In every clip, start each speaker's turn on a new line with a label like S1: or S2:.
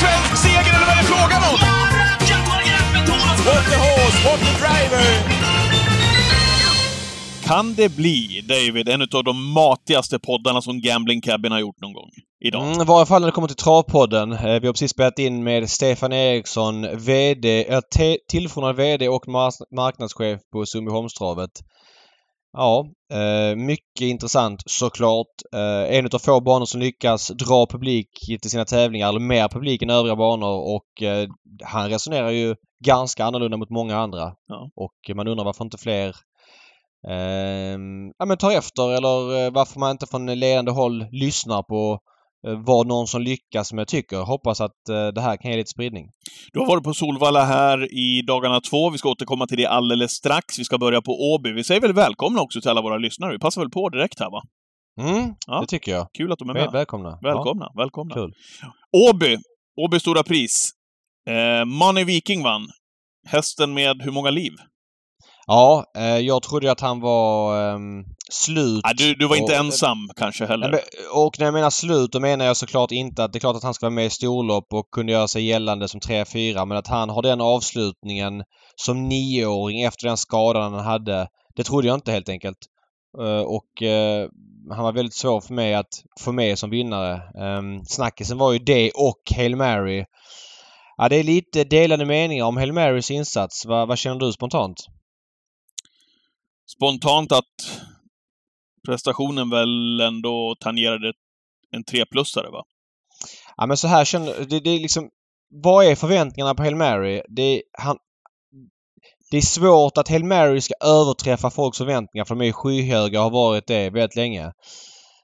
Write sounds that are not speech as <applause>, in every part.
S1: svensk seger eller vad är det frågan om?
S2: What the horse, what the driver!
S1: Kan det bli, David, en av de matigaste poddarna som Gambling Cabin har gjort någon gång? Idag?
S3: Mm, I varje fall när det kommer till Travpodden. Eh, Vi har precis spelat in med Stefan Eriksson, VD, äh, tillförordnad VD och marknadschef på Sundbyholmstravet. Ja, eh, mycket intressant såklart. Eh, en av få banor som lyckas dra publik till sina tävlingar, eller mer publik än övriga banor och eh, han resonerar ju ganska annorlunda mot många andra.
S1: Ja.
S3: Och man undrar varför inte fler ja, men tar efter eller varför man inte från ledande håll lyssnar på eh, vad någon som lyckas som jag tycker. Hoppas att eh, det här kan ge lite spridning.
S1: Du har varit på Solvalla här i dagarna två. Vi ska återkomma till det alldeles strax. Vi ska börja på Åby. Vi säger väl välkomna också till alla våra lyssnare. Vi passar väl på direkt här, va?
S3: Mm,
S1: Ja.
S3: det tycker jag.
S1: Kul att de är med.
S3: välkomna.
S1: Välkomna, välkomna.
S3: Kul.
S1: Åby! Åby Stora Pris. Eh, Money Viking vann. Hästen med hur många liv?
S3: Ja, eh, jag trodde att han var ehm, slut.
S1: Ah, du, du var inte
S3: och-
S1: ensam kanske heller.
S3: Men, och när jag menar slut då menar jag såklart inte att det är klart att han ska vara med i storlopp och kunna göra sig gällande som 3-4 men att han har den avslutningen som nioåring efter den skadan han hade. Det trodde jag inte helt enkelt. Eh, och eh, han var väldigt svår för mig att få med som vinnare. Um, snackisen var ju det och Hail Mary. Ja, det är lite delade meningar om Hail Marys insats. Vad, vad känner du spontant?
S1: Spontant att prestationen väl ändå tangerade en treplussare, va?
S3: Ja men så här känner... Det, det är liksom... Vad är förväntningarna på Hail Mary? Det är, han, det är svårt att Hail Mary ska överträffa folks förväntningar för de är skyhöga och har varit det väldigt länge.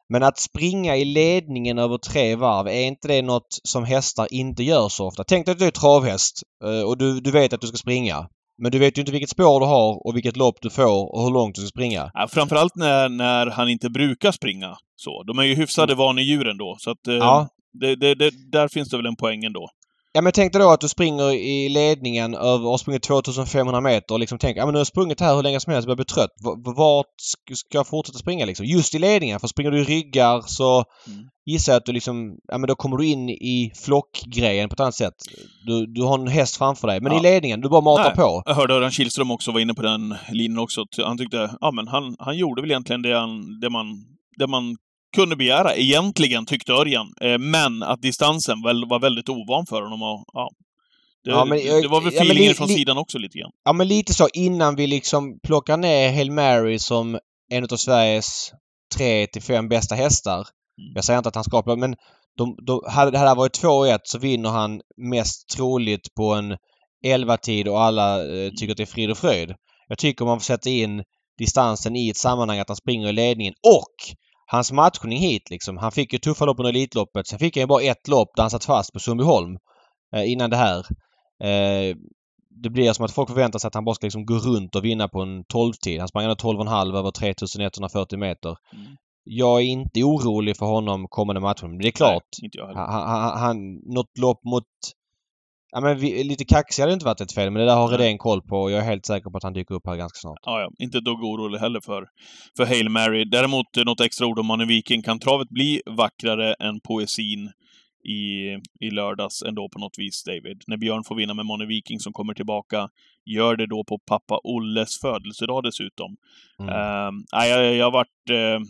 S3: Men att springa i ledningen över tre varv, är inte det något som hästar inte gör så ofta? Tänk dig att du är travhäst eh, och du, du vet att du ska springa. Men du vet ju inte vilket spår du har och vilket lopp du får och hur långt du ska springa.
S1: Ja, framförallt när, när han inte brukar springa så. De är ju hyfsade vanedjur ändå, så att... Eh,
S3: Ja.
S1: det, det, det, där finns det väl en poäng ändå.
S3: Ja men tänk dig då att du springer i ledningen över och har sprungit 2500 meter och liksom tänker ja men nu har jag sprungit här hur länge som helst och börjar bli trött. V- Vart sk- ska jag fortsätta springa liksom? Just i ledningen. För springer du i ryggar så
S1: Mm.
S3: gissar jag att du liksom, ja men då kommer du in i flockgrejen på ett annat sätt. Du, du har en häst framför dig. Men
S1: Ja.
S3: i ledningen, du bara matar
S1: Nej.
S3: på.
S1: Jag hörde Örjan Kihlström också var inne på den linjen också. Han tyckte, ja men han, han gjorde väl egentligen det, han, det, man, det man kunde begära, egentligen, tyckte Örjan. Eh, men att distansen väl var väldigt ovan för honom och, ja. Det,
S3: Ja, men
S1: det var väl
S3: ja,
S1: feelingen
S3: li-
S1: från sidan också lite grann.
S3: Ja men lite så innan vi liksom plockar ner Hail Mary som en av Sveriges tre till fem bästa hästar.
S1: Mm.
S3: Jag säger inte att han ska men de, de, hade det här varit 2-1 så vinner han mest troligt på en 11-tid och alla eh, tycker att det är frid och fröjd. Jag tycker man får sätta in distansen i ett sammanhang att han springer i ledningen och hans matchning hit liksom. Han fick ju tuffa lopp under Elitloppet. Sen fick han ju bara ett lopp där han satt fast på Sundbyholm eh, innan det här. Eh, det blir som att folk förväntar sig att han bara ska liksom gå runt och vinna på en 12-tid. Han sprang ändå 12,5 över 3140 meter.
S1: Mm.
S3: Jag är inte orolig för honom kommande matchen. Men det är klart.
S1: Nej.
S3: Han, han, han, något lopp mot... Ja men vi, lite kaxig hade inte varit ett fel men det där har. Redén koll på och jag är helt säker på att han dyker upp här ganska snart.
S1: Ja, ja. Inte ett dugg orolig heller för, för Hail Mary. Däremot eh, något extra ord om Manne Viking. Kan travet bli vackrare än poesin i, i lördags ändå på något vis, David? När Björn får vinna med Manne Viking som kommer tillbaka. Gör det då på pappa Olles födelsedag dessutom.
S3: Mm.
S1: Nej, jag, jag har varit eh,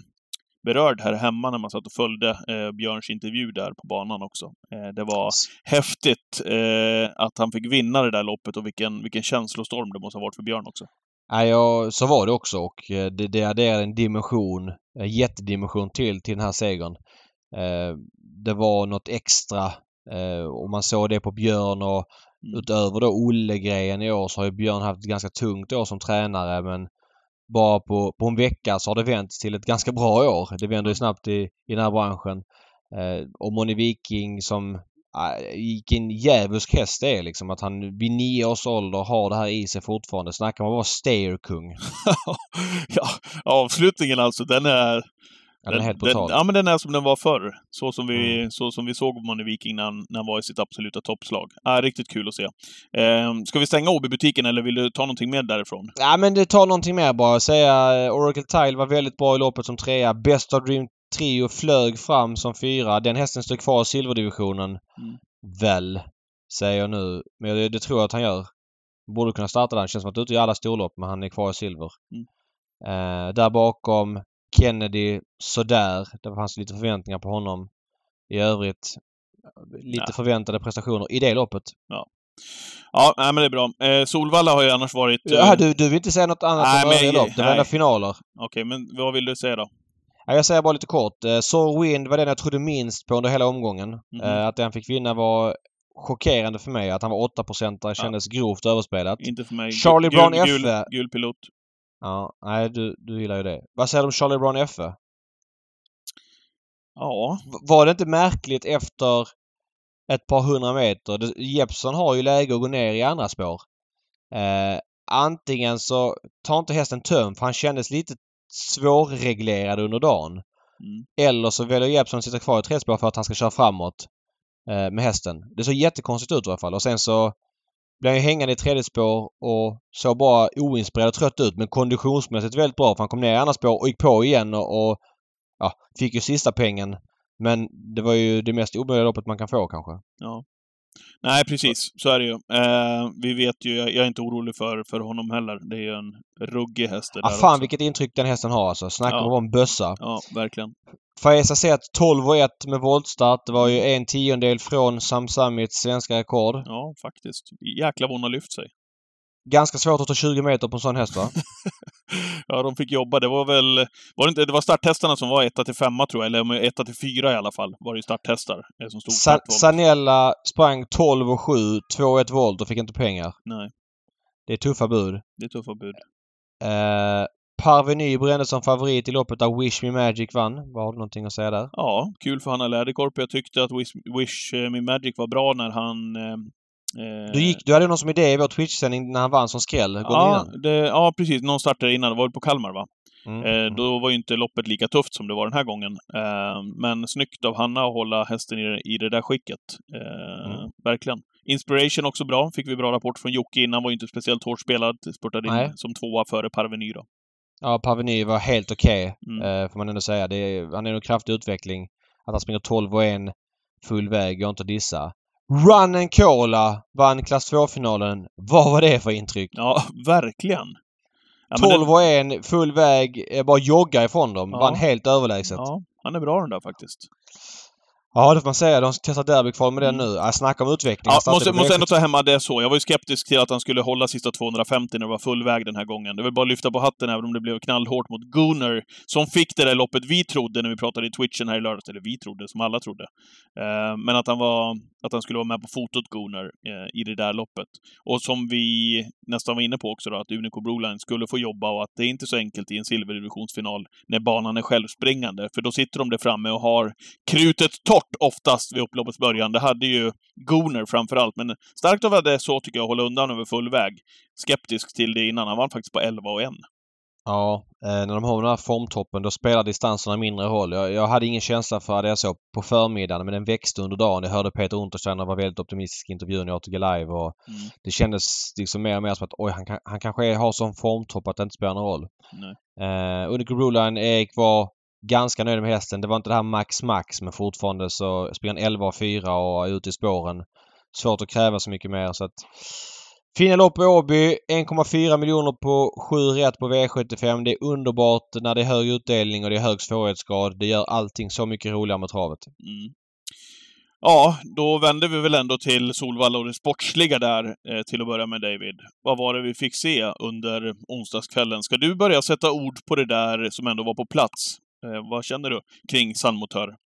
S1: berörd här hemma när man satt och följde eh, Björns intervju där på banan också. Eh, det var häftigt eh, att han fick vinna det där loppet och vilken, vilken känslostorm det måste ha varit för Björn också.
S3: Ja, så var det också och eh, det, det adderade en dimension, en jättedimension till, till den här segern. Eh, det var något extra eh, och man såg det på Björn och
S1: Mm.
S3: utöver då Olle-grejen i år så har ju Björn haft ett ganska tungt år som tränare men bara på, på en vecka så har det vänt till ett ganska bra år. Det vänder ju snabbt i, i den här branschen. Eh, och Moni Viking som äh, vilken djävulsk häst det är liksom. Att han vid nio års ålder har det här i sig fortfarande. Snackar man bara stairkung. <laughs>
S1: ja, avslutningen alltså, den är...
S3: Ja, den är helt brutal.
S1: ja, men den är som den var förr. Så som vi,
S3: Mm.
S1: så som vi såg Money Viking när han, när han var i sitt absoluta toppslag. Ja, riktigt kul att se. Eh, ska vi stänga Åby-butiken eller vill du ta någonting med därifrån?
S3: Ja men det tar någonting mer bara. Säga eh, Oracle Tile var väldigt bra i loppet som trea. Best of Dream Trio flög fram som fyra. Den hästen stod kvar i silverdivisionen.
S1: Mm.
S3: väl, säger jag nu. Men det, det tror jag att han gör. Borde kunna starta den. Känns som att han är ute i alla storlopp men han är kvar i silver.
S1: Mm.
S3: Eh, där bakom Kennedy sådär. Det fanns lite förväntningar på honom. I övrigt lite
S1: Ja.
S3: förväntade prestationer i det loppet.
S1: Ja, nej, men det är bra. Eh, Solvalla har ju annars varit... eh,
S3: Jaha, du, du vill inte säga något annat
S1: Nej,
S3: om övriga lopp? Det var finaler.
S1: Okej, men vad vill du säga då?
S3: Ja, jag säger bara lite kort. Eh, Soar Wind var den jag trodde minst på under hela omgången.
S1: Mhm.
S3: Eh, att den fick vinna var chockerande för mig. Att han var 8% kändes grovt överspelat.
S1: Inte för mig.
S3: Charlie
S1: Gul-
S3: Brown
S1: gul. Gul pilot.
S3: Ja, nej du, du gillar ju det. Vad säger du om Charlie Brown F?
S1: Ja.
S3: Var det inte märkligt efter ett par hundra meter? Jeppson har ju läge att gå ner i andra spår. Eh, antingen så tar inte hästen töm för han kändes lite svårreglerad under dagen.
S1: Mm.
S3: Eller så väljer Jeppson att sitta kvar i tredje spår för att han ska köra framåt eh, med hästen. Det såg jättekonstigt ut i alla fall. Och sen så blev han ju hängande i tredje spår och såg bara oinspirerad och trött ut men konditionsmässigt väldigt bra för han kom ner i andra spår och gick på igen och, och ja, fick ju sista pengen. Men det var ju det mest omöjliga loppet man kan få kanske.
S1: Ja. Nej, precis. Så är det ju. Eh, vi vet ju, jag, jag är inte orolig för, för honom heller. Det är ju en ruggig häst det
S3: Ah, fan
S1: också.
S3: vilket intryck den hästen har alltså. Snacka
S1: Ja.
S3: om att vara en bössa.
S1: Ja, verkligen.
S3: Faesa sett 12 och 1 med voltstart. Det var ju en tiondel från Sam Samits svenska rekord.
S1: Ja, faktiskt. Jäklar vad hon har lyft sig.
S3: Ganska svårt att ta 20 meter på en sån häst va? <laughs>
S1: Ja, de fick jobba. Det var väl... Var det, inte, det var starttestarna som var 1 till 5 tror jag, eller 1 till 4 i alla fall, var det ju starttestar eh, som stod
S3: Sa. Sanella sprang 12 och 7, 2-1 volt och fick inte pengar.
S1: Nej,
S3: Det är tuffa bud.
S1: det är tuffa bud.
S3: Eh, Parveny brändes som favorit i loppet där Wish Me Magic vann. Vad har du någonting att säga där?
S1: Ja, kul för Hanna Läderkorp. Jag tyckte att Wish, Wish Me Magic var bra när han... Eh,
S3: Du, gick, du hade någon som idé i vår Twitch-sändning när han vann som skräll
S1: Ja, det, ja, precis. Någon startade innan. Det var på Kalmar, va?
S3: Mm.
S1: Eh,
S3: mm.
S1: då var ju inte loppet lika tufft som det var den här gången. Eh, men snyggt av Hanna att hålla hästen i, det- i det där skicket. Eh,
S3: Mm.
S1: Verkligen. Inspiration också bra. Fick vi bra rapport från Jocke innan. Var ju inte speciellt hårt spelad. Spurtade in
S3: Nej.
S1: som tvåa före Parveny då.
S3: Ja, Parveny var helt okej.
S1: Mm.
S3: eh, får man ändå säga. Det är, han är en kraftig utveckling. Att han springer 12 och 1 full väg går inte att dissa. Run and Cola vann klass 2-finalen. Vad var det för intryck?
S1: Ja, verkligen. Ja, men
S3: 12 och 1 full väg, eh, bara jogga ifrån dem.
S1: Ja.
S3: Vann helt överlägset. Ja,
S1: han är bra den där faktiskt.
S3: Det får man säga. De testar derbykval med den
S1: Mm.
S3: nu. Jag snackar om utveckling.
S1: Ja, måste, måste
S3: V75.
S1: ändå ta hemma det så. Jag var ju skeptisk till att han skulle hålla sista 250 när det var full väg den här gången. Det vill bara lyfta på hatten även om det blev knallhårt mot Gunnar, som fick det där loppet vi trodde när vi pratade i Twitchen här i lördags. Eller vi trodde, som alla trodde. Eh, men att han, var, att han skulle vara med på fotot Gunnar eh, i det där loppet. Och som vi nästan var inne på också då, att Unico Broline skulle få jobba och att det är inte så enkelt i en silverdivisionsfinal när banan är självspringande. För då sitter de där framme och har krutet torrt oftast vid upploppets början. Det hade ju Gunnar framför allt, men starkt av det så tycker jag hålla undan över full väg. Skeptisk till det innan. Han vann faktiskt på 11 och 1.
S3: Ja, eh, när de har den här formtoppen då spelar distanserna mindre roll. Jag, jag hade ingen känsla för ADSO på förmiddagen men den växte under dagen. Jag hörde Peter Untersteiner vara väldigt optimistisk i intervjun i ATG Live och
S1: Mm.
S3: det kändes liksom mer och mer som att oj, han, kan, han kanske har sån formtopp att det inte spelar någon roll.
S1: Nej.
S3: Eh, Unico Broline, Erik var ganska nöjd med hästen. Det var inte det här max max men fortfarande så springer han 11 och 4 och är ute i spåren. Svårt att kräva så mycket mer så att Fina lopp i Åby. 1,4 miljoner på 7 rätt på V75. Det är underbart när det är hög utdelning och det är hög svårighetsgrad. Det gör allting så mycket roligare med travet.
S1: Mm. Ja, då vänder vi väl ändå till Solvalla och det sportsliga där eh, till att börja med David. Vad var det vi fick se under onsdagskvällen? Ska du börja sätta ord på det där som ändå var på plats? Eh, vad känner du kring Sandmotör?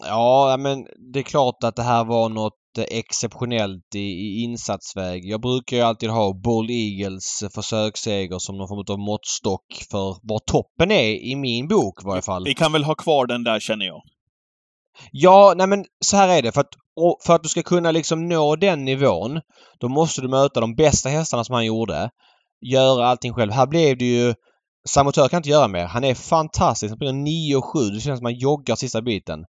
S3: Ja, men det är klart att det här var något eh, exceptionellt i, i insatsväg. Jag brukar ju alltid ha Bold Eagles försöksseger som någon form av måttstock för var toppen är i min bok i varje fall.
S1: Vi kan väl ha kvar den där känner jag.
S3: Ja, nej men så här är det. För att, för att du ska kunna liksom nå den nivån då måste du möta de bästa hästarna som han gjorde. Göra allting själv. Här blev det ju... Samotör kan inte göra mer. Han är fantastisk. Han springer 9 och 7. Det känns som att han joggar sista biten.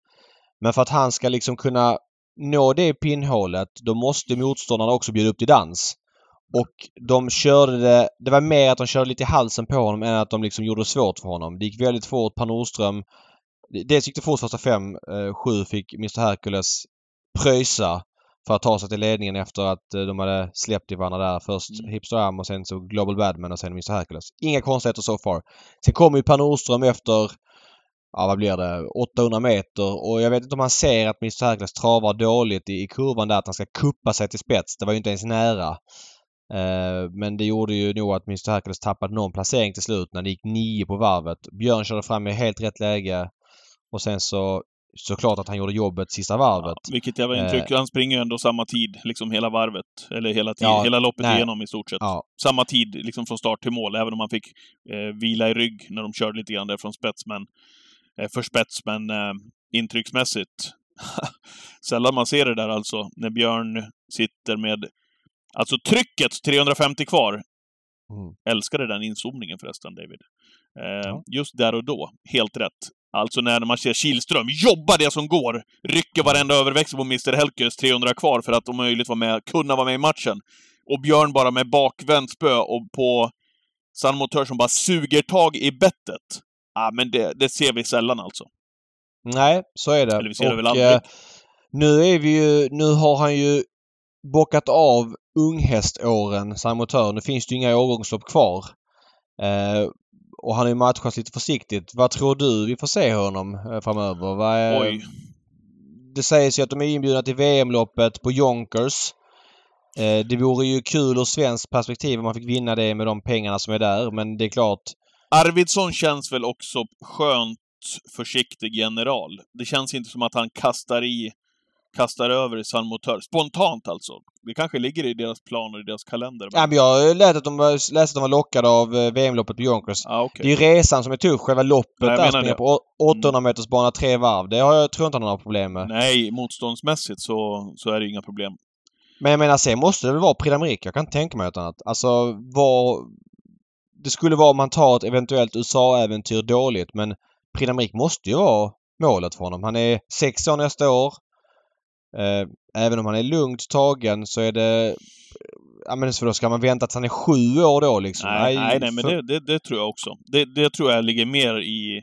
S3: Men för att han ska liksom kunna nå det pinnhålet då måste motståndarna också bjuda upp till dans. Och de körde det... Det var mer att de körde lite i halsen på honom än att de liksom gjorde det svårt för honom. Det gick väldigt fort. Per Nordström Dels gick det fort första fem. Eh, sju fick Mr Hercules pröjsa för att ta sig till ledningen efter att eh, de hade släppt i varandra där. Först
S1: Mm.
S3: Hipster Am och sen så Global Badman och sen Mr Hercules. Inga konstigheter so far. Sen kommer ju Per Nordström efter, ja vad blir det, 800 meter och jag vet inte om han ser att Mr Hercules travar dåligt i, i kurvan där att han ska kuppa sig till spets. Det var ju inte ens nära. Eh, men det gjorde ju nog att Mr Hercules tappade någon placering till slut när det gick nio på varvet. Björn körde fram i helt rätt läge och sen så såklart att han gjorde jobbet sista varvet.
S1: Ja, vilket jävla intryck. Han springer ju ändå samma tid, liksom hela varvet. Eller hela, tid,
S3: Ja,
S1: hela loppet
S3: nej.
S1: igenom i stort sett.
S3: Ja.
S1: Samma tid liksom från start till mål, även om han fick eh, vila i rygg när de körde lite grann där från spets. Men, eh, för spets, men eh, intrycksmässigt. <laughs> Sällan man ser det där alltså, när Björn sitter med... Alltså trycket, 350 kvar.
S3: Mm.
S1: Älskade den inzoomningen förresten, David. Eh,
S3: Ja.
S1: Just där och då, helt rätt. Alltså när man ser Kihlström jobba det som går, rycker varenda överväxel på Mr. Helkers 300 kvar för att om möjligt vara med, kunna vara med i matchen. Och Björn bara med bakvänt spö och på San Motör som bara suger tag i bettet. Ja, men det, det ser vi sällan alltså.
S3: Nej, så är det.
S1: Eller vi ser det väl
S3: Och,
S1: aldrig.
S3: eh, nu är vi ju... Nu har han ju bockat av unghäståren, Samotör. Nu finns det ju inga årgångslopp kvar. Eh, och han har ju matchats lite försiktigt. Vad tror du vi får se honom eh, framöver? Vad är,
S1: Oj.
S3: Det sägs ju att de är inbjudna till VM-loppet på Yonkers. Eh, det vore ju kul ur svenskt perspektiv om man fick vinna det med de pengarna som är där. Men det är klart,
S1: Arvidsson känns väl också skönt försiktig general. Det känns inte som att han kastar i, kastar över i San Motör. Spontant alltså. Det kanske ligger i deras planer, i deras kalender.
S3: Ja, men jag lät att de, var- läste att de var lockade av eh, VM-loppet på Yonkers.
S1: Ja, okej.
S3: Det är ju resan som är tuff. Själva loppet
S1: jag
S3: där springer på å- 800 meters bana tre varv. Det har jag, tror inte han har några problem med.
S1: Nej, motståndsmässigt så, så är det inga problem.
S3: Men jag menar sen måste det väl vara Prix. Jag kan inte tänka mig något annat. Alltså vad... Det skulle vara om man tar ett eventuellt USA-äventyr dåligt men Prix måste ju vara målet för honom. Han är 60 år nästa år. Eh, även om han är lugnt tagen så är det... Ja men så då ska man vänta att han är sju år då liksom?
S1: Nej, nej, nej men
S3: för-
S1: det, det, det tror jag också. Det, det tror jag ligger mer i,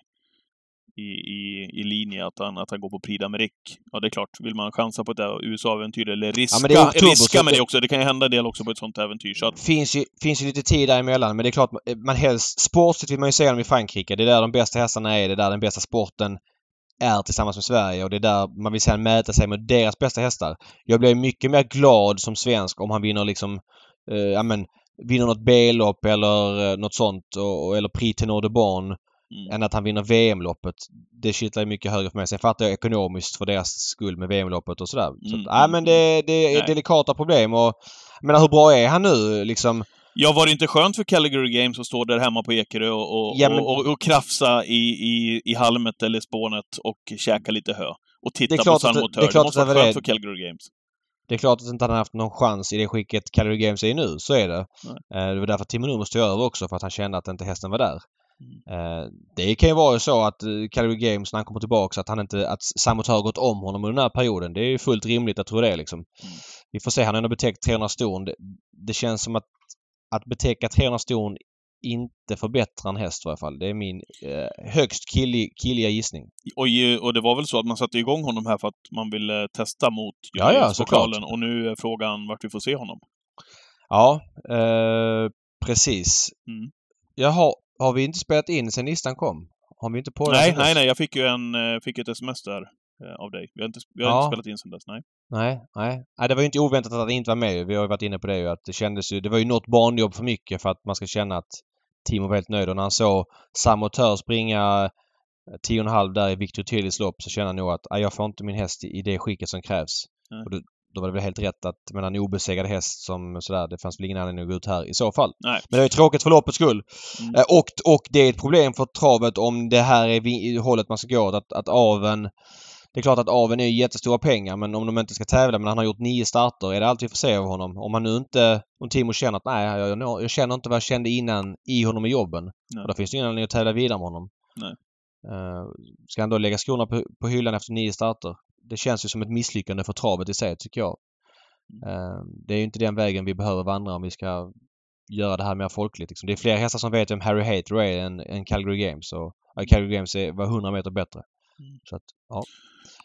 S1: i, i, i linje att han, att han går på Prix d'Amérique. Ja, det är klart. Vill man chansa på ett USA-äventyr eller riska,
S3: men det är oktober,
S1: riska med
S3: det-
S1: det också. Det kan ju hända en del också på ett sånt äventyr. Så att,
S3: finns ju, finns ju lite tid däremellan men det är klart man helst... Sportsligt vill man ju se dem i Frankrike. Det är där de bästa hästarna är. Det är där den bästa sporten är tillsammans med Sverige och det är där man vill sedan mäta sig med deras bästa hästar. Jag blir mycket mer glad som svensk om han vinner liksom... Eh, ja men vinner något B-lopp eller eh, något sånt och, eller Prix Tenor de Born
S1: mm.
S3: än att han vinner VM-loppet. Det kittlar mycket högre för mig. Sen fattar jag ekonomiskt för deras skull med VM-loppet och sådär. Så,
S1: Mm,
S3: att, nej,
S1: mm,
S3: men det, det är
S1: Nej.
S3: delikata problem och... Menar hur bra är han nu liksom?
S1: Ja, var det inte skönt för Calgary Games att stå där hemma på Ekerö och, och,
S3: Ja, men-
S1: och, och, krafsa i, i, i halmet eller spånet och käka lite hö? Och titta på San
S3: det-
S1: Motör.
S3: det
S1: Det, måste vara
S3: var
S1: skönt för Calgary Games.
S3: Det är klart att inte han haft någon chans i det skicket Calgary Games är i nu. Så är det.
S1: Nej.
S3: Eh, Det var därför Timo Nummers tog över också för att han kände att inte hästen var där.
S1: Mm.
S3: Eh, Det kan ju vara så att eh, Calgary Games när han kommer tillbaka att han inte, att Samotör har gått om honom under den här perioden. Det är ju fullt rimligt att tro det liksom.
S1: Mm.
S3: Vi får se. Han har ändå betäckt 300 ston. Det, det känns som att att betäcka 300 ston inte förbättrar en häst i alla fall. Det är min eh, högst killig, killiga gissning.
S1: Och, och det var väl så att man satte igång honom här för att man ville testa mot
S3: Ja, såklart.
S1: Och nu är frågan vart vi får se honom.
S3: Ja, eh, precis.
S1: Mm.
S3: Jaha, har vi inte spelat in sen listan kom? Har vi inte på
S1: Nej, nej, nej. Jag fick ju en, eh, fick ett sms där eh, av dig. Vi har inte, vi har
S3: Ja.
S1: inte spelat in sen dess, nej.
S3: Nej, nej. Nej, det var ju inte oväntat att han inte var med. Vi har ju varit inne på det ju att det kändes ju... Det var ju något barnjobb för mycket för att man ska känna att Timo var helt nöjd. Och när han såg Samotör springa 10,5 där i Victor Tillys lopp så kände han nog att "Ah, jag får inte min häst i, det skicket som krävs. Och då, då var det väl helt rätt att, menar en obesegrad häst som sådär, det fanns väl ingen anledning att gå ut här i så fall.
S1: Nej.
S3: Men det är tråkigt för loppets skull.
S1: Mm.
S3: Eh, Och, och det är ett problem för travet om det här är hållet man ska gå. Att, att aven... Det är klart att aven är jättestora pengar men om de inte ska tävla men han har gjort nio starter är det allt vi får se av honom. Om han nu inte... Om Timo känner att nej, jag, jag, jag känner inte vad jag kände innan i honom i jobben.
S1: Nej.
S3: Och då finns det ingen anledning att tävla vidare med honom.
S1: Nej.
S3: Eh, ska han då lägga skorna på, på hyllan efter nio starter? Det känns ju som ett misslyckande för travet i sig tycker jag. Eh, det är ju inte den vägen vi behöver vandra om vi ska göra det här mer folkligt. Liksom. Det är fler hästar som vet vem Harry Hater är än, än Calgary Games. Och ja, Calgary Games är, var 100 meter bättre. Så att, ja.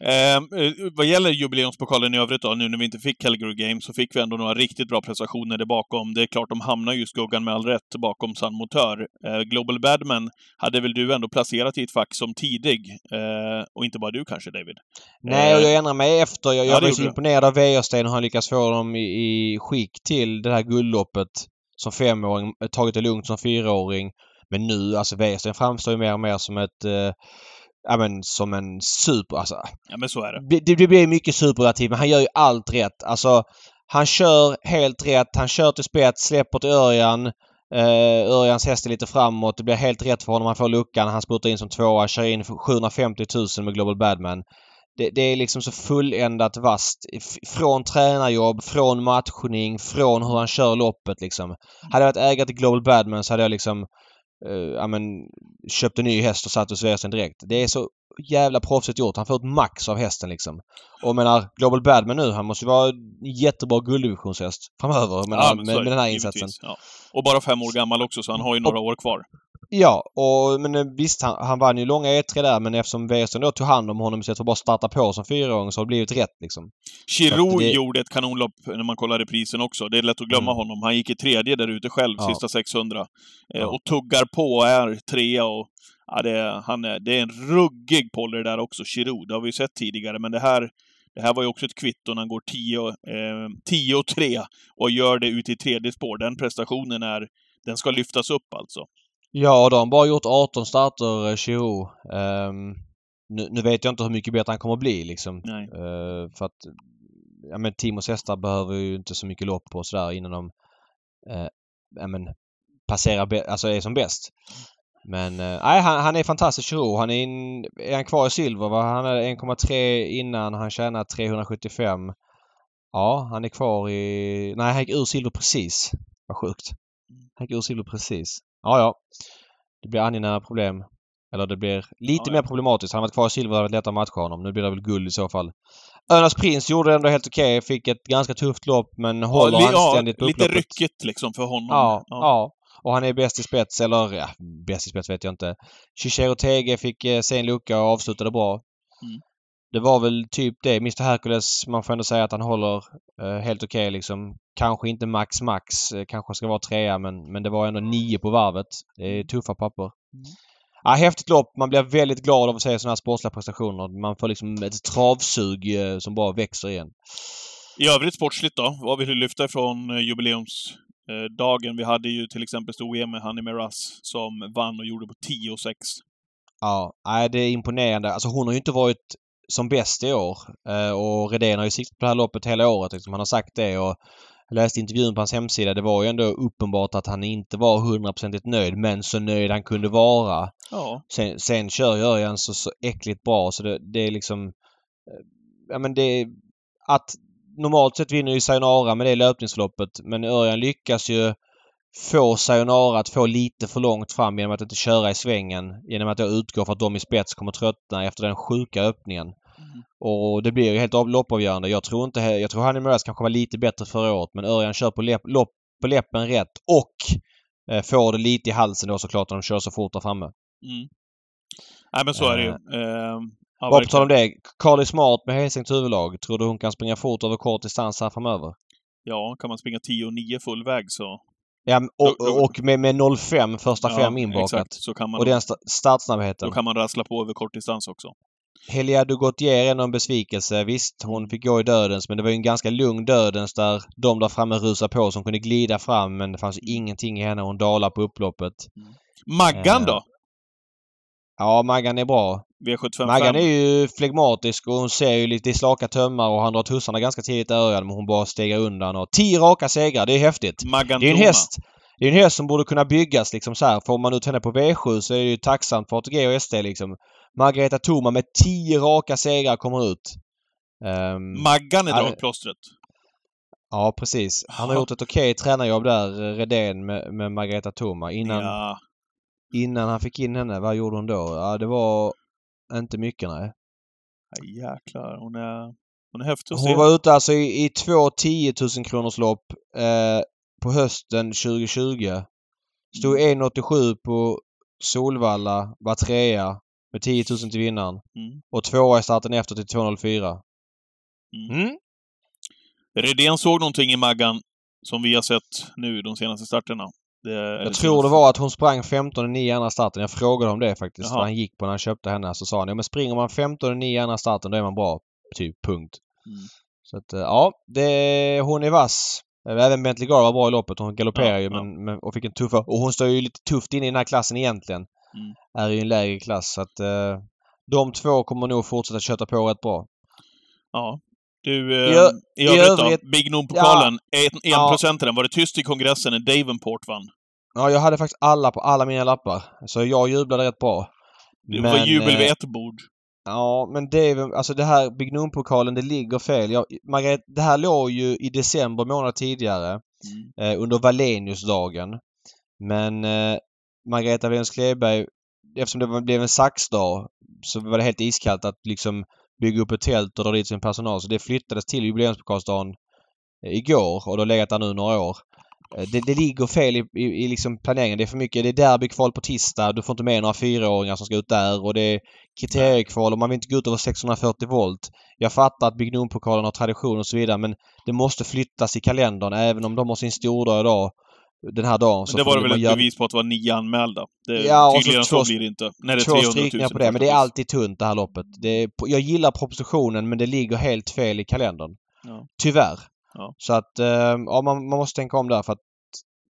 S1: Eh, eh, vad gäller jubileumspokalen i övrigt då, nu när vi inte fick Calgary Games, så fick vi ändå några riktigt bra prestationer där bakom. Det är klart, de hamnar ju i skuggan med all rätt bakom San Motör. Eh, Global Badman hade väl du ändå placerat i ett fack som tidig. Eh, och inte bara du kanske, David?
S3: Nej, och
S1: Eh,
S3: jag ändrar mig efter. Jag,
S1: ja,
S3: jag var så imponerad av Wäjersten hur han lyckas få dem i, i skick till det här guldloppet som femåring. Tagit det lugnt som fyraåring. Men nu, alltså Wäjersten framstår ju mer och mer som ett... Eh, ja men som en super... Alltså,
S1: Ja, men så är det.
S3: det, det blir mycket superlativ men han gör ju allt rätt. Alltså han kör helt rätt. Han kör till spets, släpper till Örjan. Eh, Örjans häst är lite framåt. Det blir helt rätt för honom. Han får luckan. Han spurtar in som tvåa. Kör in för 750 000 med Global Badman. Det, det är liksom så fulländat vasst. Från tränarjobb, från matchning, från hur han kör loppet liksom. Hade jag varit ägare till Global Badman så hade jag liksom eh, ja, men, köpt en ny häst och satt hos Sverige direkt. Det är så jävla proffsigt gjort. Han får ett max av hästen liksom. Och menar, Global Badman nu, han måste ju vara en jättebra gulddivisionsshäst framöver menar,
S1: Ja, men
S3: med, med den här
S1: givetvis.
S3: insatsen.
S1: Ja. Och bara fem år gammal också, så han har ju några år kvar.
S3: Ja, och men eh, visst han, han vann ju långa E3 där men eftersom Westerson då tog hand om honom för att bara starta på som fyraåring så har det blivit rätt liksom.
S1: Chirou
S3: Så det-
S1: gjorde ett kanonlopp när man kollar reprisen också. Det är lätt att glömma
S3: Mm.
S1: honom. Han gick i tredje där ute själv,
S3: Ja.
S1: sista 600. Eh,
S3: Ja.
S1: Och tuggar på och är trea och... Ja, det, han är, det är en ruggig poller där också, Chirou. Det har vi ju sett tidigare, men det här... Det här var ju också ett kvitto när han går 10 eh, 10 och 3 och gör det ute i tredje spår. Den prestationen är... Den ska lyftas upp alltså.
S3: Ja, och de har bara gjort 18 starter, eh, Chirou. Ehm, nu, nu vet jag inte hur mycket bättre han kommer att bli liksom. Eh, för att ja, men Timos hästar behöver ju inte så mycket lopp på sådär innan de eh, ja, men, passerar, alltså är som bäst. Men nej, han, han är fantastisk Chirou. Han är, in, är han kvar i silver va? Han hade 1,3 innan. Han tjänar 375. Ja, han är kvar i... Nej, han gick ur silver precis. Vad sjukt. Han gick ur silver precis. Ja, ja. Det blir angenäma problem. Eller det blir lite
S1: Ja,
S3: mer
S1: ja.
S3: problematiskt. Han varit kvar i silver hade varit lättare att matcha honom. Nu blir det väl guld i så fall. Önas Prins gjorde det ändå helt okej. Fick ett ganska tufft lopp men håller
S1: li-
S3: anständigt på
S1: lite
S3: upploppet.
S1: ryckigt liksom för honom.
S3: Ja, ja. Och han är bäst i spets, eller ja, bäst i spets vet jag inte. Chichero Tege fick eh, se en lucka och avslutade bra.
S1: Mm.
S3: Det var väl typ det. Mr Hercules, man får ändå säga att han håller eh, helt okej liksom. Kanske inte max max, eh, kanske ska vara trea men, men det var ändå nio på varvet. Det är tuffa papper.
S1: Mm.
S3: Ja, häftigt lopp. Man blir väldigt glad av att se sådana här sportsliga prestationer. Man får liksom ett travsug eh, som bara växer igen.
S1: I övrigt sportsligt då? Vad vill du lyfta ifrån eh, jubileumsdagen? Vi hade ju till exempel stor-EM med Hanni Meras som vann och gjorde på 10 och 6.
S3: Ja, nej, det är imponerande. Alltså hon har ju inte varit som bäst i år. Eh, och Redén har ju siktat på det här loppet hela året. Liksom. Han har sagt det och jag läste intervjun på hans hemsida. Det var ju ändå uppenbart att han inte var hundraprocentigt nöjd men så nöjd han kunde vara.
S1: Ja.
S3: Sen, sen kör Örjan så, så äckligt bra så det, det är liksom... eh, Ja men det. Att normalt sett vinner ju Sayonara med det löpningsloppet men Örjan lyckas ju få Sayonara att få lite för långt fram genom att inte köra i svängen. Genom att jag utgår för att de i spets kommer tröttna efter den sjuka öppningen. Och det blir helt av loppavgörande. Jag tror inte... Jag tror Hanni Moraes kanske var lite bättre förra året men Örjan kör på, läpp, lopp, på läppen rätt och eh, får det lite i halsen då såklart när de kör så fort där framme.
S1: Mm. Nej, men så är det ju. Eh, ja,
S3: Bara på tal om det. Carly Smart med Helsings huvudlag. Tror du hon kan springa fort över kort distans här framöver?
S1: Ja, kan man springa 10 och 9 full väg så...
S3: Ja, och, och med, med 05 första
S1: ja,
S3: fem inbakat.
S1: Exakt, så kan man,
S3: Och den sta- startsnabbheten.
S1: då kan man rassla på över kortdistans också.
S3: Helia Gautier är nog en besvikelse. Visst, hon fick gå i dödens men det var ju en ganska lugn dödens där de där framme rusade på som kunde glida fram men det fanns ingenting i henne. Hon dalade på upploppet.
S1: Maggan
S3: Eh,
S1: då?
S3: Ja, Maggan är bra.
S1: V755.
S3: Maggan är ju flegmatisk och hon ser ju lite i slaka tömmar och han drar tussarna ganska tidigt i Örjan men hon bara stegar undan. Och tio raka segrar, det är häftigt.
S1: Maggan
S3: Det är en häst. Det är en häst som borde kunna byggas liksom så här. Får man ut henne på V7 så är det ju tacksamt för ATG och ST liksom. Margareta Thoma med 10 raka segrar kommer ut. Ehm,
S1: Maggan är dragplåstret.
S3: ja precis. Han har gjort ett okej tränarjobb där, Redén med, med Margareta Thoma. Innan,
S1: Ja.
S3: innan han fick in henne, vad gjorde hon då? Ja det var inte mycket nej.
S1: ja, jäklar. Hon är, hon är häftig att se.
S3: Hon var ute alltså i, i två 10 000 kronors lopp eh, på hösten 2020. Stod
S1: Mm.
S3: 1,87 på Solvalla, var trea. Med 10 000 till vinnaren.
S1: Mm.
S3: Och tvåa i starten efter till 2.04.
S1: Mm.
S3: Mm.
S1: Redén såg någonting i Maggan som vi har sett nu de senaste starterna. Det,
S3: Jag tror det var att hon sprang 15 i andra starten. Jag frågade om det faktiskt. Vad han gick på när han köpte henne. Så sa han ja men springer man 15 i andra starten då är man bra. Typ punkt.
S1: Mm.
S3: Så att eh, ja, det, hon är vass. Även Bentley Gar var bra i loppet. Hon galopperar
S1: Ja,
S3: ju
S1: ja.
S3: men, men, och fick en tuffa... Och hon står ju lite tufft inne i den här klassen egentligen.
S1: Mm.
S3: Är i en lägre klass. Så att eh, de två kommer nog fortsätta köta på rätt bra.
S1: Ja. Du, eh,
S3: ö-
S1: i, övrigt
S3: övrigt-
S1: då? Big Noom-pokalen, en, en
S3: Ja.
S1: Var det tyst i kongressen när Davenport vann?
S3: Ja, jag hade faktiskt alla på alla mina lappar. Så jag jublade rätt bra.
S1: Det var jubel
S3: eh,
S1: vid ett bord.
S3: Ja, men väl- alltså det här Big Noon-pokalen, det ligger fel. Jag, Margret, det här låg ju i december månad tidigare
S1: Mm.
S3: eh, under Valeniusdagen. Men eh, Margareta Wilhelms Kleberg, eftersom det blev en saxdag så var det helt iskallt att liksom bygga upp ett tält och dra dit sin personal. Så det flyttades till jubileumspokalsdagen eh, igår och det har legat där nu några år. Eh, det, det ligger fel i, i, i liksom planeringen. Det är för mycket. Det är derbykval på tisdag. Du får inte med några fyraåringar som ska ut där och det är kriteriekval och man vill inte gå ut över 640 volt. Jag fattar att Big Noon-pokalen har tradition och så vidare men det måste flyttas i kalendern även om de har sin stordag idag. Den här dagen.
S1: Men det var det väl ett
S3: göra-
S1: bevis på att det var nio anmälda. Det,
S3: Ja, så
S1: tydligare så
S3: två-
S1: blir det inte. Nej, det är
S3: Två
S1: 300 000
S3: strykningar på det. Men det är alltid tunt det här loppet. Det är, jag gillar propositionen men det ligger helt fel i kalendern.
S1: Ja.
S3: Tyvärr.
S1: Ja.
S3: Så att eh, ja, man, man måste tänka om där för att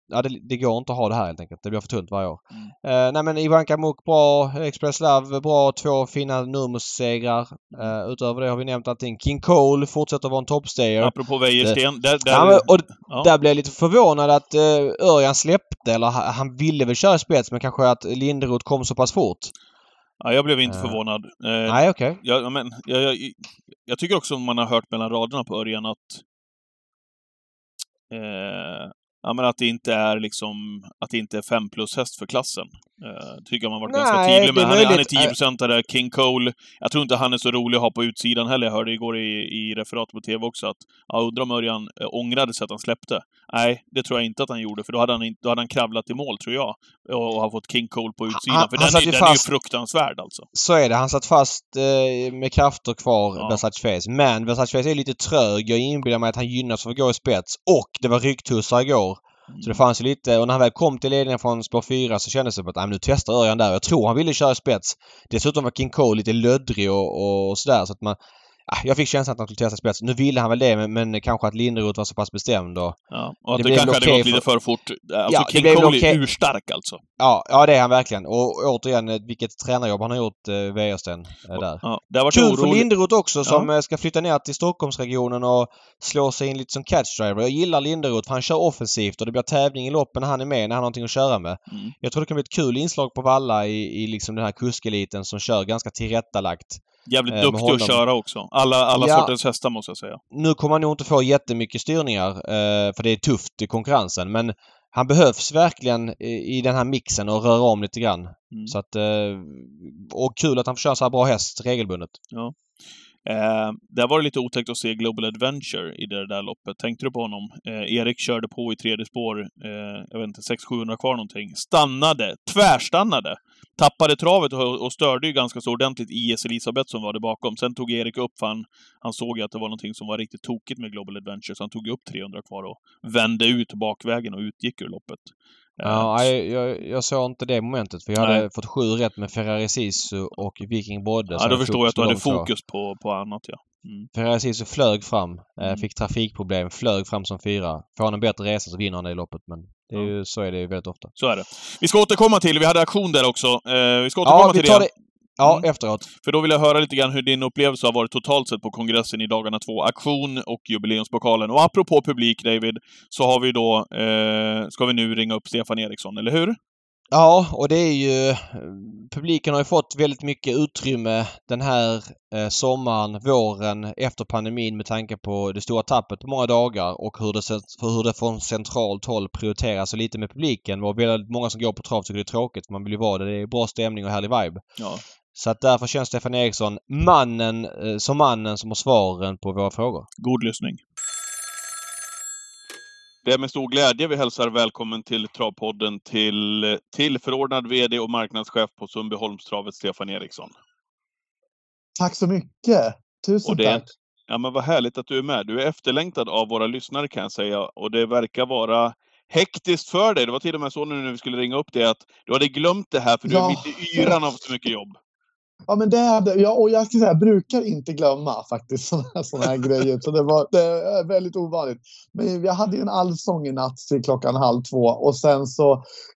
S3: ja, det, det går inte att ha det här helt enkelt. Det blir för tunt varje år.
S1: Mm.
S3: Eh, nej men Ivanka Muk bra. Express Love bra. Två fina Nurmos-segrar. Eh, utöver det har vi nämnt allting. King Cole fortsätter vara en toppstayer.
S1: Apropå Wäjersten. Där, där,
S3: Ja, och
S1: ja.
S3: där blev jag lite förvånad att eh, Örjan släppte. Eller ha- han ville väl köra spets men kanske att Linderoth kom så pass fort.
S1: ja, jag blev inte
S3: Eh,
S1: förvånad. Eh,
S3: Nej okej.
S1: jag, ja, men, jag, jag, jag tycker också man har hört mellan raderna på Örjan att eh, Ja, men att det inte är liksom, att det inte är fem plus häst för klassen. Eh, tycker jag man varit ganska
S3: Nej,
S1: tydlig
S3: det är
S1: med. Han är, han är
S3: möjligt.
S1: 10 procent där. King Cole, jag tror inte han är så rolig att ha på utsidan heller. Jag hörde igår i, i referat på TV också att, ja, undrar om Örjan eh, ångrade sig att han släppte. Nej, det tror jag inte att han gjorde, för då hade han, då hade han kravlat i mål, tror jag. Och, och har fått King Cole på utsidan.
S3: Han-
S1: för
S3: han
S1: den, är- den
S3: fast-
S1: är ju fruktansvärd alltså.
S3: Så är det. Han satt fast eh, med krafter kvar,
S1: Ja.
S3: Versace Face. Men Versace Face är lite trög. Jag inbillar mig att han gynnas för att gå i spets. Och det var rycktussar igår. Så det fanns ju lite... Och när han väl kom till ledningen från spår 4 så kändes det som att nu testar Örjan där. Jag tror han ville köra i spets. Dessutom var King Cole lite löddrig och, och sådär så att man... Ah, jag fick känslan att han skulle testa spets. Nu ville han väl det men, men kanske att Linderoth var så pass bestämd och...
S1: Ja, och att
S3: Det
S1: det, kanske
S3: väl
S1: hade gått lite för fort. Alltså
S3: Ja, det
S1: King Cole
S3: okej.
S1: är urstark alltså.
S3: Ja, ja det är han verkligen. Och återigen, eh, vilket tränarjobb han har gjort, eh, Wäjersten, eh, där.
S1: Ja, där var
S3: Kul för. Linderoth också som eh, ska flytta ner till Stockholmsregionen och slå sig in lite som catchdriver. Jag gillar Linderoth för han kör offensivt och det blir tävling i loppen när han är med, när han har någonting att köra med.
S1: Mm.
S3: Jag tror det kan bli ett kul inslag på Valla i, i liksom den här kuskeliten som kör ganska tillrättalagt.
S1: Jävligt
S3: eh,
S1: duktig att köra också. Alla, alla
S3: Ja.
S1: sorters hästar måste jag säga.
S3: Nu kommer han nog inte få jättemycket styrningar eh, för det är tufft i konkurrensen men han behövs verkligen i, i den här mixen och röra om lite grann.
S1: Mm.
S3: Så att, eh, och kul att han får köra så här bra häst regelbundet.
S1: Eh, där var det lite otäckt att se Global Adventure i det där loppet. Tänkte du på honom? Eh, Erik körde på i tredje spår, eh, jag vet inte, 600-700 kvar någonting. Stannade, tvärstannade. Tappade travet och, och störde ju ganska så ordentligt IS Elisabeth som var där bakom. Sen tog Erik upp, för han, han såg ju att det var någonting som var riktigt tokigt med Global Adventure, så han tog upp 300 kvar och vände ut bakvägen och utgick ur loppet. Eh,
S3: Ja, nej, jag, jag såg inte det momentet för jag
S1: Nej.
S3: hade fått sju rätt med Ferrari Sisu och Viking Brodde.
S1: ja, då
S3: jag
S1: förstår jag att du hade fokus på, på annat, ja. Mm.
S3: Ferrari Sisu flög fram, eh,
S1: Mm.
S3: fick trafikproblem, flög fram som fyra. Får han en bättre resa så vinner han det i loppet men det är ju, så är det ju väldigt ofta.
S1: Så är det. Vi ska återkomma till, vi hade aktion där också. Eh, vi ska återkomma
S3: Ja, vi
S1: till det.
S3: det ja,
S1: Mm.
S3: efteråt.
S1: För då vill jag höra lite grann hur din upplevelse har varit totalt sett på kongressen i dagarna två. Aktion och jubileumspokalen. Och apropå publik, David, så har vi då, eh, ska vi nu ringa upp Stefan Eriksson, eller hur?
S3: Ja, och det är ju... Publiken har ju fått väldigt mycket utrymme den här eh, sommaren, våren, efter pandemin med tanke på det stora tappet på många dagar och hur det, för hur det från centralt håll prioriteras så lite med publiken. Och väldigt många som går på trav tycker det är tråkigt. för Man vill ju vara där. Det är bra stämning och härlig vibe.
S1: Ja.
S3: Så att därför känns Stefan Eriksson mannen, eh, som mannen som har svaren på våra frågor.
S1: God lyssning. Det är med stor glädje vi hälsar välkommen till Travpodden till tillförordnad VD och marknadschef på Sundbyholmstravet, Stefan Eriksson.
S4: Tack så mycket! Tusen
S1: det är-
S4: tack!
S1: Ja, men vad härligt att du är med. Du är efterlängtad av våra lyssnare kan jag säga. Och det verkar vara hektiskt för dig. Det var till och med så nu när vi skulle ringa upp dig att du hade glömt det här för du är
S4: Ja.
S1: mitt i yran av så mycket jobb.
S4: Ja, men det hade, jag, och jag ska säga, jag brukar inte glömma faktiskt sådana här, grejer. Så det, var, det är väldigt ovanligt. Men jag hade ju en allsång i natt till klockan halv två och sen så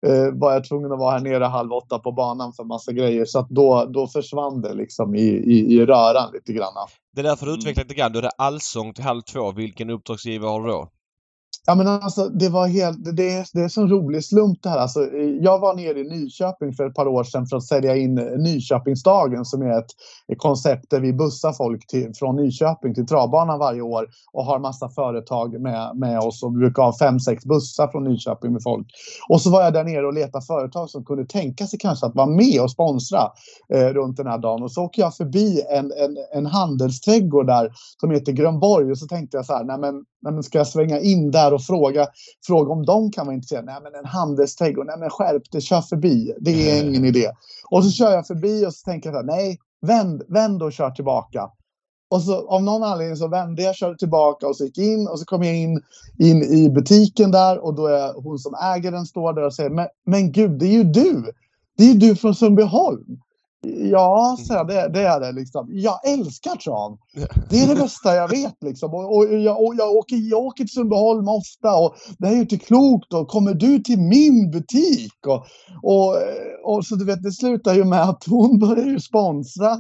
S4: eh, var jag tvungen att vara här nere halv åtta på banan för massa grejer. Så att då, då försvann det liksom i, i, i röran lite grann.
S3: Det är därför du
S1: Mm.
S3: utvecklat lite grann. Du hade allsång till halv två. Vilken uppdragsgivare har du då?
S4: Ja, men alltså, det var helt, det är, det är en sån rolig slump det här. Alltså, jag var nere i Nyköping för ett par år sedan för att sälja in eh, Nyköpingsdagen som är ett, ett koncept där vi bussar folk till, från Nyköping till travbanan varje år och har massa företag med, med oss och vi brukar ha fem, sex bussar från Nyköping med folk. Och så var jag där nere och letade företag som kunde tänka sig kanske att vara med och sponsra eh, runt den här dagen. Och så åker jag förbi en, en, en handelsträdgård där som heter Grönborg och så tänkte jag så här, nej men, nej men ska jag svänga in där och fråga, fråga om de kan vara intresserade? Nej men en handelsträdgård, nej men skärp dig, kör förbi, det är ingen idé. Och så kör jag förbi och så tänker jag så här, nej, vänd, vänd och kör tillbaka. Och så av någon anledning så vände jag, körde tillbaka och så gick in och så kom jag in, in i butiken där och då är hon som äger den står där och säger, men, men gud, det är ju du! Det är ju du från Sundbyholm. Ja, så jag, det, det är det liksom. Jag älskar trav. Det är det bästa jag vet liksom. Och, och, jag, och jag, åker, jag åker till Sundbyholm ofta och det här är ju inte klokt. Och kommer du till min butik? Och, och, och så du vet, det slutar ju med att hon börjar sponsra,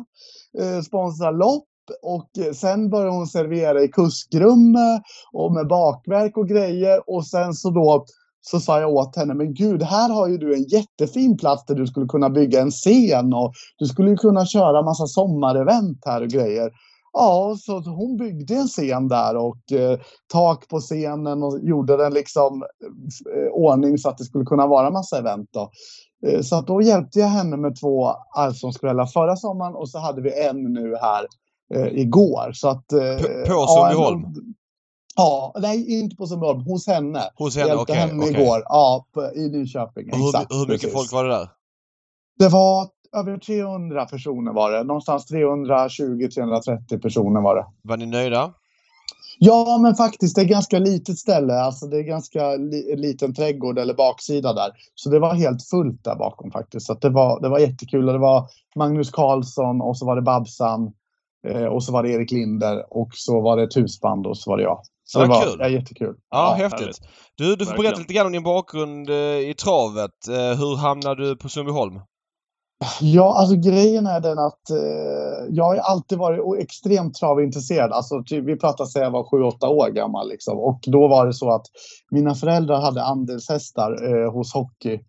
S4: eh, sponsra lopp. Och eh, sen börjar hon servera i kuskrummet och med bakverk och grejer. Och sen så då så sa jag åt henne, men gud, här har ju du en jättefin plats där du skulle kunna bygga en scen och du skulle kunna köra massa sommarevent här och grejer. Ja, så hon byggde en scen där och eh, tak på scenen och gjorde den liksom eh, ordning så att det skulle kunna vara massa event. Då. Eh, så att då hjälpte jag henne med två allsångskvällar förra sommaren och så hade vi en nu här eh, igår. Så att, eh,
S3: På-
S4: ja,
S3: Sundbyholm?
S4: Ja, nej inte på Sundbyholm, hos henne.
S3: Hos henne?
S4: hjälpte
S3: Okej.
S4: henne
S3: okej.
S4: igår, ja, på, i Nyköping.
S3: Och Hur,
S4: Exakt,
S3: hur mycket
S4: precis.
S3: folk var det där?
S4: Det var över 300 personer var det. Någonstans 320-330 personer var det.
S3: Var ni nöjda?
S4: Ja, men faktiskt, det är ganska litet ställe. Alltså det är ganska li liten trädgård eller baksida där. Så det var helt fullt där bakom faktiskt. Så det, var, det var jättekul. Det var Magnus Karlsson och så var det Babsan. Eh, och så var det Erik Linder och så var det ett husband och så var det jag. Så
S3: Ja,
S4: det var
S3: kul.
S4: ja, jättekul.
S3: Ja,
S1: Ja,
S3: häftigt. Du, du får berätta lite grann om din bakgrund eh, i travet. Eh, hur hamnade du på Sundbyholm?
S4: Ja, alltså grejen är den att eh, jag har alltid varit extremt travintresserad. Alltså, typ, vi pratar sig jag var 7-8 år gammal. Liksom. Och då var det så att mina föräldrar hade andelshästar eh, hos hockey.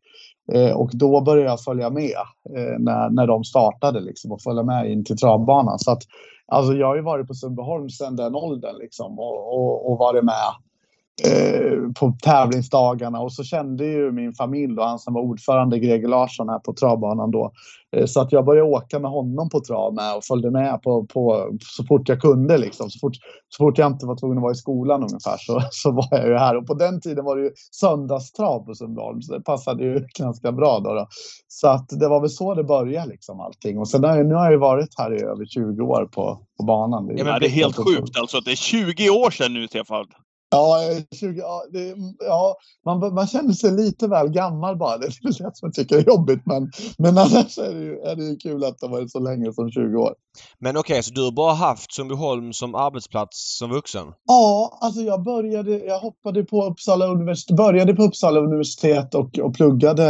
S4: Eh, och då började jag följa med eh, när, när de startade liksom, och följa med in till travbanan. Så att, alltså, jag har ju varit på Sundbyholm sedan den åldern liksom, och, och, och varit med eh, på tävlingsdagarna. Och så kände ju min familj och han som var ordförande, Greger Larsson, här på travbanan då. Eh, Så att jag började åka med honom på trav med och följde med på, på, så fort jag kunde. Liksom. Så, fort, så fort jag inte var tvungen att vara i skolan ungefär så, <laughs> så var jag ju här. Och på den tiden var det ju söndagstrav på Sundbyholm så det passade ju <laughs> ganska bra. Då, då. Så att det var väl så det började liksom allting. Och sen har jag, nu har jag ju varit här i över 20 år på, på banan.
S3: Ja, men
S1: Ja, det är helt sjukt alltså. Det är 20 år sedan nu, Stefan.
S4: Ja, eh, 20, ja, det, ja man, man känner sig lite väl gammal bara. <laughs> Det är det som jag tycker är jobbigt. Men, men annars är det, ju, är det ju kul att det har varit så länge som 20 år.
S3: Men okej, så du har bara haft Sundbyholm som arbetsplats som vuxen?
S4: Ja, alltså jag började, jag hoppade på Uppsala universitet, började på Uppsala universitet och, och pluggade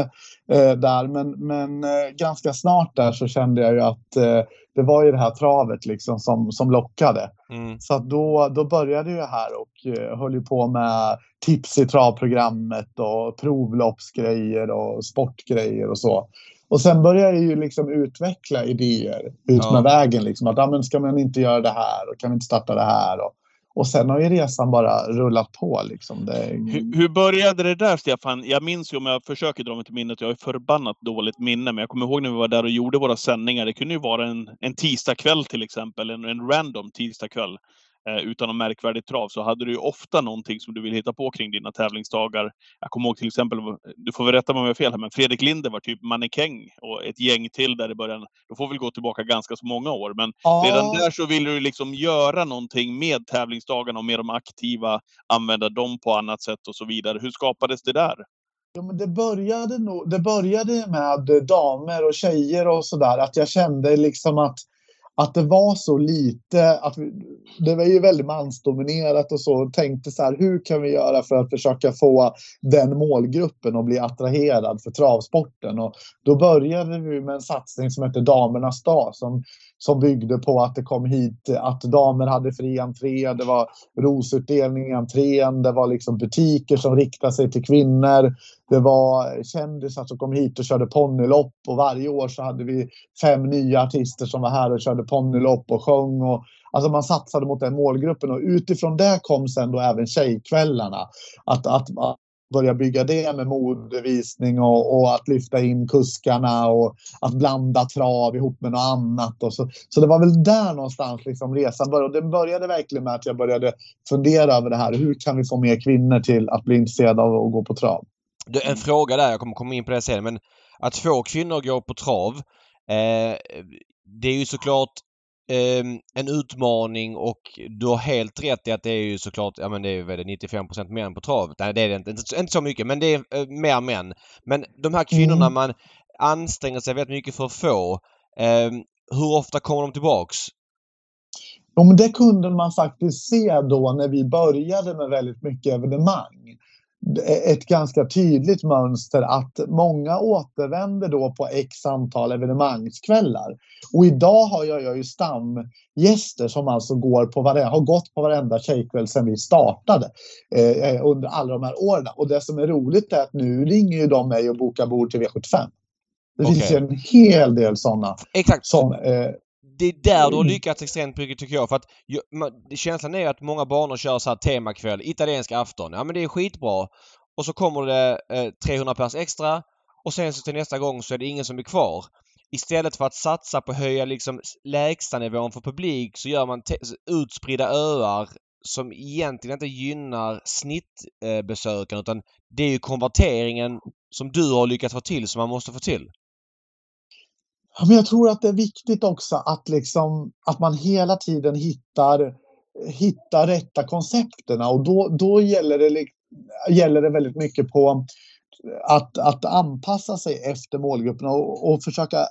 S4: eh, där. Men, men eh, ganska snart där så kände jag ju att eh, det var ju det här travet liksom som, som lockade.
S3: Mm.
S4: Så då, då började jag här och eh, höll på med tips i travprogrammet och provloppsgrejer och sportgrejer och så. Och sen började jag ju liksom utveckla idéer ut
S3: Ja.
S4: med vägen. Liksom, att, ja, men ska man inte göra det här och kan vi inte starta det här? Och, och sen har ju resan bara rullat på. Liksom. Det,
S1: Hur, hur började det där, Stefan? Jag minns ju, om jag försöker dra mig till minnet, jag har förbannat dåligt minne, men jag kommer ihåg när vi var där och gjorde våra sändningar. Det kunde ju vara en, en tisdagkväll till exempel, en, en random tisdagkväll eh, utan någon märkvärdigt trav så hade du ju ofta någonting som du vill hitta på kring dina tävlingsdagar. Jag kommer ihåg till exempel, du får väl rätta mig om jag har fel här, men Fredrik Linder var typ mannekäng och ett gäng till där i början. Då får vi gå tillbaka ganska så många år, men
S4: Ja.
S1: redan där så ville du liksom göra någonting med tävlingsdagarna och med de aktiva, använda dem på annat sätt och så vidare. Hur skapades det där?
S4: Ja, men det, började nog, det började med damer och tjejer och sådär. Att jag kände liksom att, att det var så lite. Att vi, det var ju väldigt mansdominerat och så. Och tänkte så här, hur kan vi göra för att försöka få den målgruppen att bli attraherad för travsporten? Och då började vi med en satsning som hette Damernas dag. Som, som byggde på att det kom hit att damer hade fri entré. Det var rosutdelning i entrén. Det var liksom butiker som riktade sig till kvinnor. Det var kändisar som kom hit och körde ponnylopp och varje år så hade vi fem nya artister som var här och körde ponnylopp och sjöng. Och, alltså man satsade mot den målgruppen och utifrån det kom sen då även tjejkvällarna. Att, att, att börja bygga det med modevisning och, och att lyfta in kuskarna och att blanda trav ihop med något annat. Och så, så det var väl där någonstans liksom resan började. Och det började verkligen med att jag började fundera över det här. Hur kan vi få mer kvinnor till att bli intresserade av att gå på trav?
S3: Du, en fråga där, jag kommer komma in på det sen, men att två kvinnor går på trav. Eh, det är ju såklart eh, en utmaning och du har helt rätt i att det är ju såklart, ja men det är väl 95% män på trav. Nej det är det inte, inte, inte så mycket men det är eh, mer män. Men de här kvinnorna
S4: Mm.
S3: man anstränger sig väldigt mycket för att få. Eh, hur ofta kommer de tillbaks?
S4: Ja, men det kunde man faktiskt se då när vi började med väldigt mycket evenemang. Ett ganska tydligt mönster att många återvänder då på x antal evenemangskvällar. Och idag har jag, jag ju stamgäster som alltså går på varenda, har gått på varenda tjejkväll sedan vi startade eh, under alla de här åren. Och det som är roligt är att nu ringer ju de mig och bokar bord till V75. Det finns ju
S3: Okej.
S4: en hel del sådana
S3: Exakt.
S4: som eh,
S3: det är där du har
S4: Mm.
S3: lyckats extremt mycket tycker jag. För att man, känslan är att många banor kör så här temakväll, italiensk afton. Ja men det är skitbra. Och så kommer det eh, 300 pers extra och sen så till nästa gång så är det ingen som är kvar. Istället för att satsa på att höja liksom lägstanivån för publik så gör man utspridda öar som egentligen inte gynnar snittbesökaren eh, besökaren, utan det är ju konverteringen som du har lyckats få till som man måste få till.
S4: Ja, men jag tror att det är viktigt också att, liksom, att man hela tiden hittar, hittar rätta koncepterna och då, då gäller, det, gäller det väldigt mycket på att, att anpassa sig efter målgrupperna och, och försöka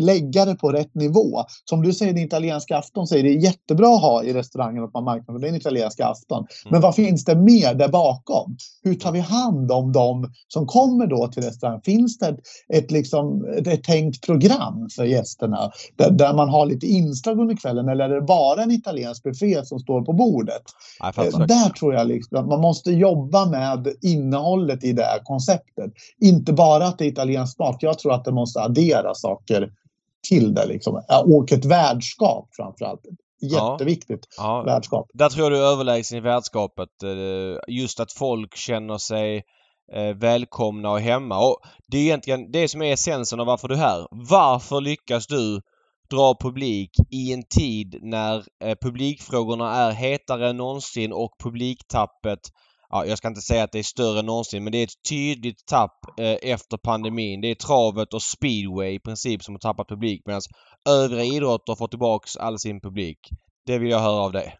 S4: lägga det på rätt nivå. Som du säger, den italienska afton, är det jättebra att ha i restaurangen att man marknadsför den italienska afton. Men vad finns det mer där bakom? Hur tar vi hand om dem som kommer då till restaurangen? Finns det ett, ett, liksom, ett, tänkt program för gästerna där, där man har lite inslag under kvällen eller är det bara en italiensk buffé som står på bordet? Eh. Där tror jag liksom att man måste jobba med innehållet i det här konceptet. Inte bara att det är italiensk mat. Jag tror att det måste addera saker till det. Liksom. Ja, Och ett värdskap framförallt.
S3: Ja.
S4: Jätteviktigt
S3: Ja,
S4: värdskap.
S3: Där tror jag du är överlägsen i värdskapet. Eh, Just att folk känner sig eh, välkomna och hemma. Och Det är egentligen det som är essensen av varför du är här. Varför lyckas du dra publik i en tid när eh, publikfrågorna är hetare än någonsin och publiktappet Ja, jag ska inte säga att det är större än någonsin men det är ett tydligt tapp eh, efter pandemin. Det är travet och speedway i princip som har tappat publik medan övriga idrotter har fått tillbaks all sin publik. Det vill jag höra av dig.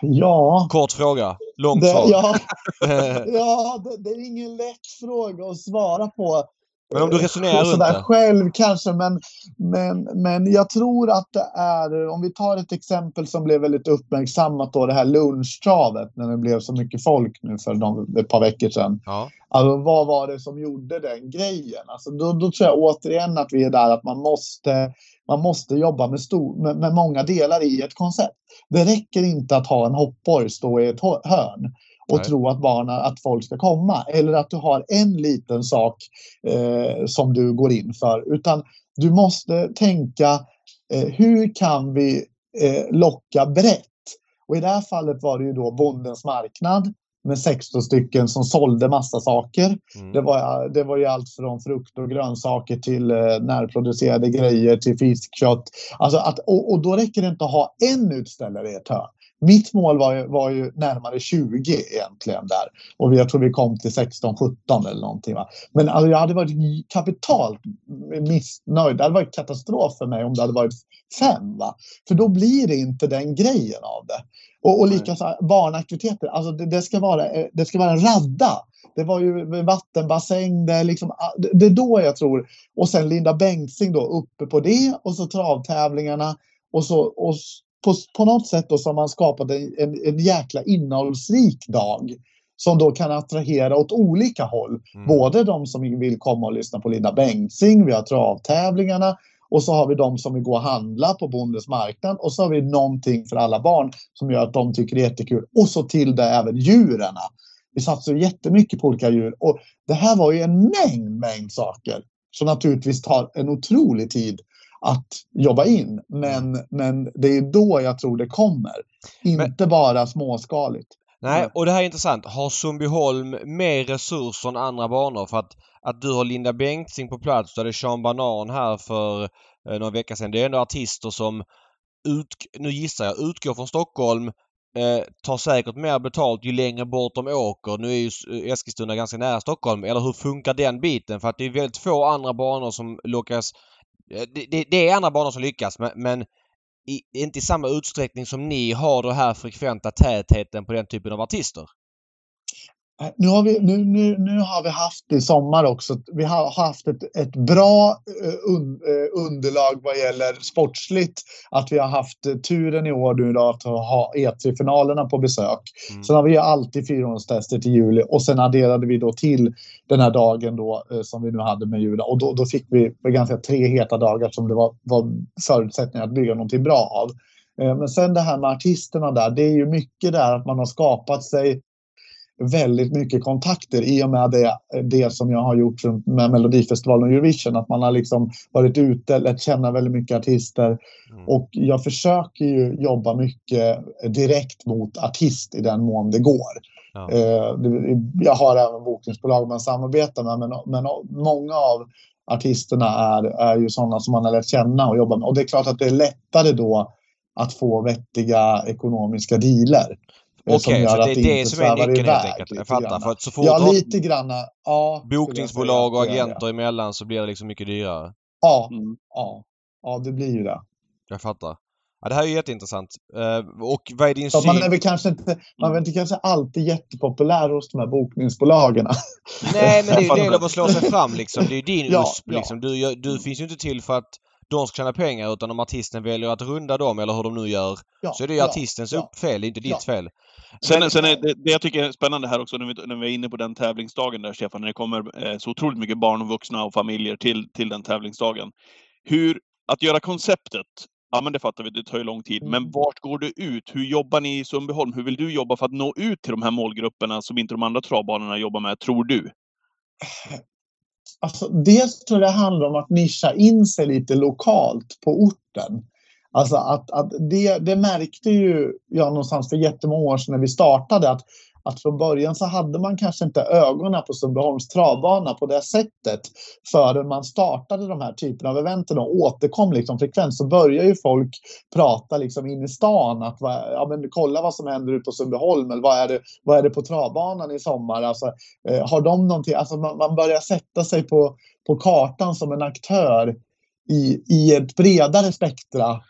S4: Ja,
S3: Kort fråga. Långt svar.
S4: ja, <laughs> ja det, det är ingen lätt fråga att svara på.
S3: Men om du resonerar runt det.
S4: själv kanske, men, men, men jag tror att det är, om vi tar ett exempel som blev väldigt uppmärksammat då, det här lunchtravet när det blev så mycket folk nu för någon, ett par veckor sedan.
S3: Ja.
S4: Alltså, vad var det som gjorde den grejen? Alltså, då, då tror jag återigen att vi är där att man måste, man måste jobba med, stor, med, med många delar i ett koncept. Det räcker inte att ha en hoppborg stå i ett hörn och
S3: Nej.
S4: tro att, barna, att folk ska komma. Eller att du har en liten sak eh, som du går in för. Utan du måste tänka eh, hur kan vi eh, locka brett? Och i det här fallet var det ju då Bondens marknad med 16 stycken som sålde massa saker.
S3: Mm.
S4: Det, var, det var ju allt från frukt och grönsaker till eh, närproducerade grejer till fiskkött. Alltså att, och, och då räcker det inte att ha en utställare i ett hörn. Mitt mål var ju, var ju närmare 20 egentligen där. Och jag tror vi kom till 16-17 eller någonting. Va? Men alltså, jag hade varit kapitalt missnöjd. Det hade varit katastrof för mig om det hade varit fem. Va? För då blir det inte den grejen av det. Och, och likaså barnaktiviteter. Alltså det, det, ska vara, eh, det ska vara en radda. Det var ju vattenbassäng. Det är, liksom, det är då jag tror. Och sen Linda Bengtzing då uppe på det och så travtävlingarna. Och så, och på, på något sätt då så har man skapat en, en, en jäkla innehållsrik dag som då kan attrahera åt olika håll. Mm. Både de som vill komma och lyssna på Linda Bengtzing, vi har travtävlingarna och så har vi de som vill gå och handla på Bondens marknad och så har vi någonting för alla barn som gör att de tycker det är jättekul. Och så till det även djuren. Vi satsar jättemycket på olika djur och det här var ju en mängd, mängd saker som naturligtvis tar en otrolig tid att jobba in. Men, men det är då jag tror det kommer. Inte men, bara småskaligt.
S3: Nej, och det här är intressant. Har Sundbyholm mer resurser än andra banor? För att, att du har Linda Bengtzing på plats, du hade Sean Banan här för eh, några veckor sedan. Det är ändå artister som, ut, nu gissar jag, utgår från Stockholm, eh, tar säkert mer betalt ju längre bort de åker. Nu är ju Eskilstuna ganska nära Stockholm. Eller hur funkar den biten? För att det är väldigt få andra banor som lyckas Eh, det, det, det, är andra banor som lyckas men, men i, inte i samma utsträckning som ni har den här frekventa tätheten på den typen av artister.
S4: Nu har, vi, nu, nu, nu har vi haft i sommar också, vi har haft ett, ett bra eh, un, eh, underlag vad gäller sportsligt. Att vi har haft turen i år nu då att ha E3-finalerna på besök. Mm. Sen har vi alltid fyrhjulstester till juli och sen adderade vi då till den här dagen då eh, som vi nu hade med jula och då, då fick vi ganska tre heta dagar som det var, var förutsättningar att bygga någonting bra av. Men sen det här med artisterna där, det är ju mycket där att man har skapat sig väldigt mycket kontakter i och med det, det som jag har gjort med Melodifestivalen och Eurovision. Att man har liksom varit ute, lärt känna väldigt mycket artister. Mm. Och jag försöker ju jobba mycket direkt mot artist i den mån det går. Ja. Eh, jag har även bokningsbolag man samarbetar med men, men många av artisterna är, är ju sådana som man har lärt känna och jobba med. Och det är klart att det är lättare då att få vettiga ekonomiska dealer.
S3: Okej, okay, så det är det som är nyckeln helt enkelt. Jag fattar. För att så fort
S4: ja, lite granna. Ja,
S3: bokningsbolag och agenter emellan så blir det liksom mycket dyrare.
S4: Ja, mm. ja, ja, det blir ju det.
S3: Jag fattar. Ja, det här är jätteintressant. Uh, och vad är din
S4: syn? Man är väl kanske inte, man är inte kanske alltid jättepopulär hos de här bokningsbolagen. <laughs>
S3: Nej, men det är ju del av att slå sig fram liksom. Det är ju din ja, USP liksom. Du, du finns ju inte till för att de ska tjäna pengar utan om artisten väljer att runda dem eller hur de nu gör ja, så är det ju ja, artistens ja, fel, inte ditt fel.
S1: Sen, sen är det, det, jag tycker är spännande här också när vi, när vi är inne på den tävlingsdagen där Stefan, när det kommer eh, så otroligt mycket barn och vuxna och familjer till, till den tävlingsdagen. Hur, att göra konceptet, ja men det fattar vi, det tar ju lång tid. Mm. Men vart går du ut? Hur jobbar ni i Sundbyholm? Hur vill du jobba för att nå ut till de här målgrupperna som inte de andra travbanorna jobbar med, tror du?
S4: Alltså, dels tror jag det handlar om att nischa in sig lite lokalt på orten. Alltså att, att det, det märkte ju jag någonstans för jättemånga år sedan när vi startade att att från början så hade man kanske inte ögonen på Sundbyholms travbana på det sättet förrän man startade de här typerna av eventen och återkom liksom frekvent så börjar ju folk prata liksom in i stan att ja, men kolla vad som händer ute på Sundbyholm eller vad är det, vad är det på travbanan i sommar? Alltså, eh, har de någonting? Alltså man, man börjar sätta sig på, på kartan som en aktör i, i ett bredare spektra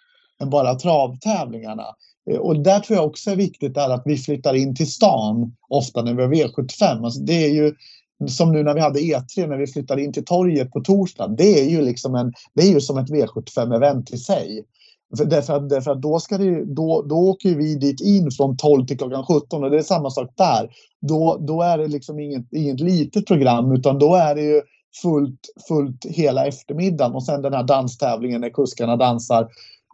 S4: än bara travtävlingarna. Eh, och där tror jag också är viktigt är att vi flyttar in till stan ofta när vi har V75. Alltså det är ju som nu när vi hade E3 när vi flyttade in till torget på torsdag. Det är ju liksom en, det är ju som ett V75-event i sig. För därför, att, därför att då, ska det, då, då åker vi dit in från 12 till klockan 17 och det är samma sak där. Då, då är det liksom inget, inget litet program utan då är det ju fullt, fullt hela eftermiddagen och sen den här danstävlingen när kuskarna dansar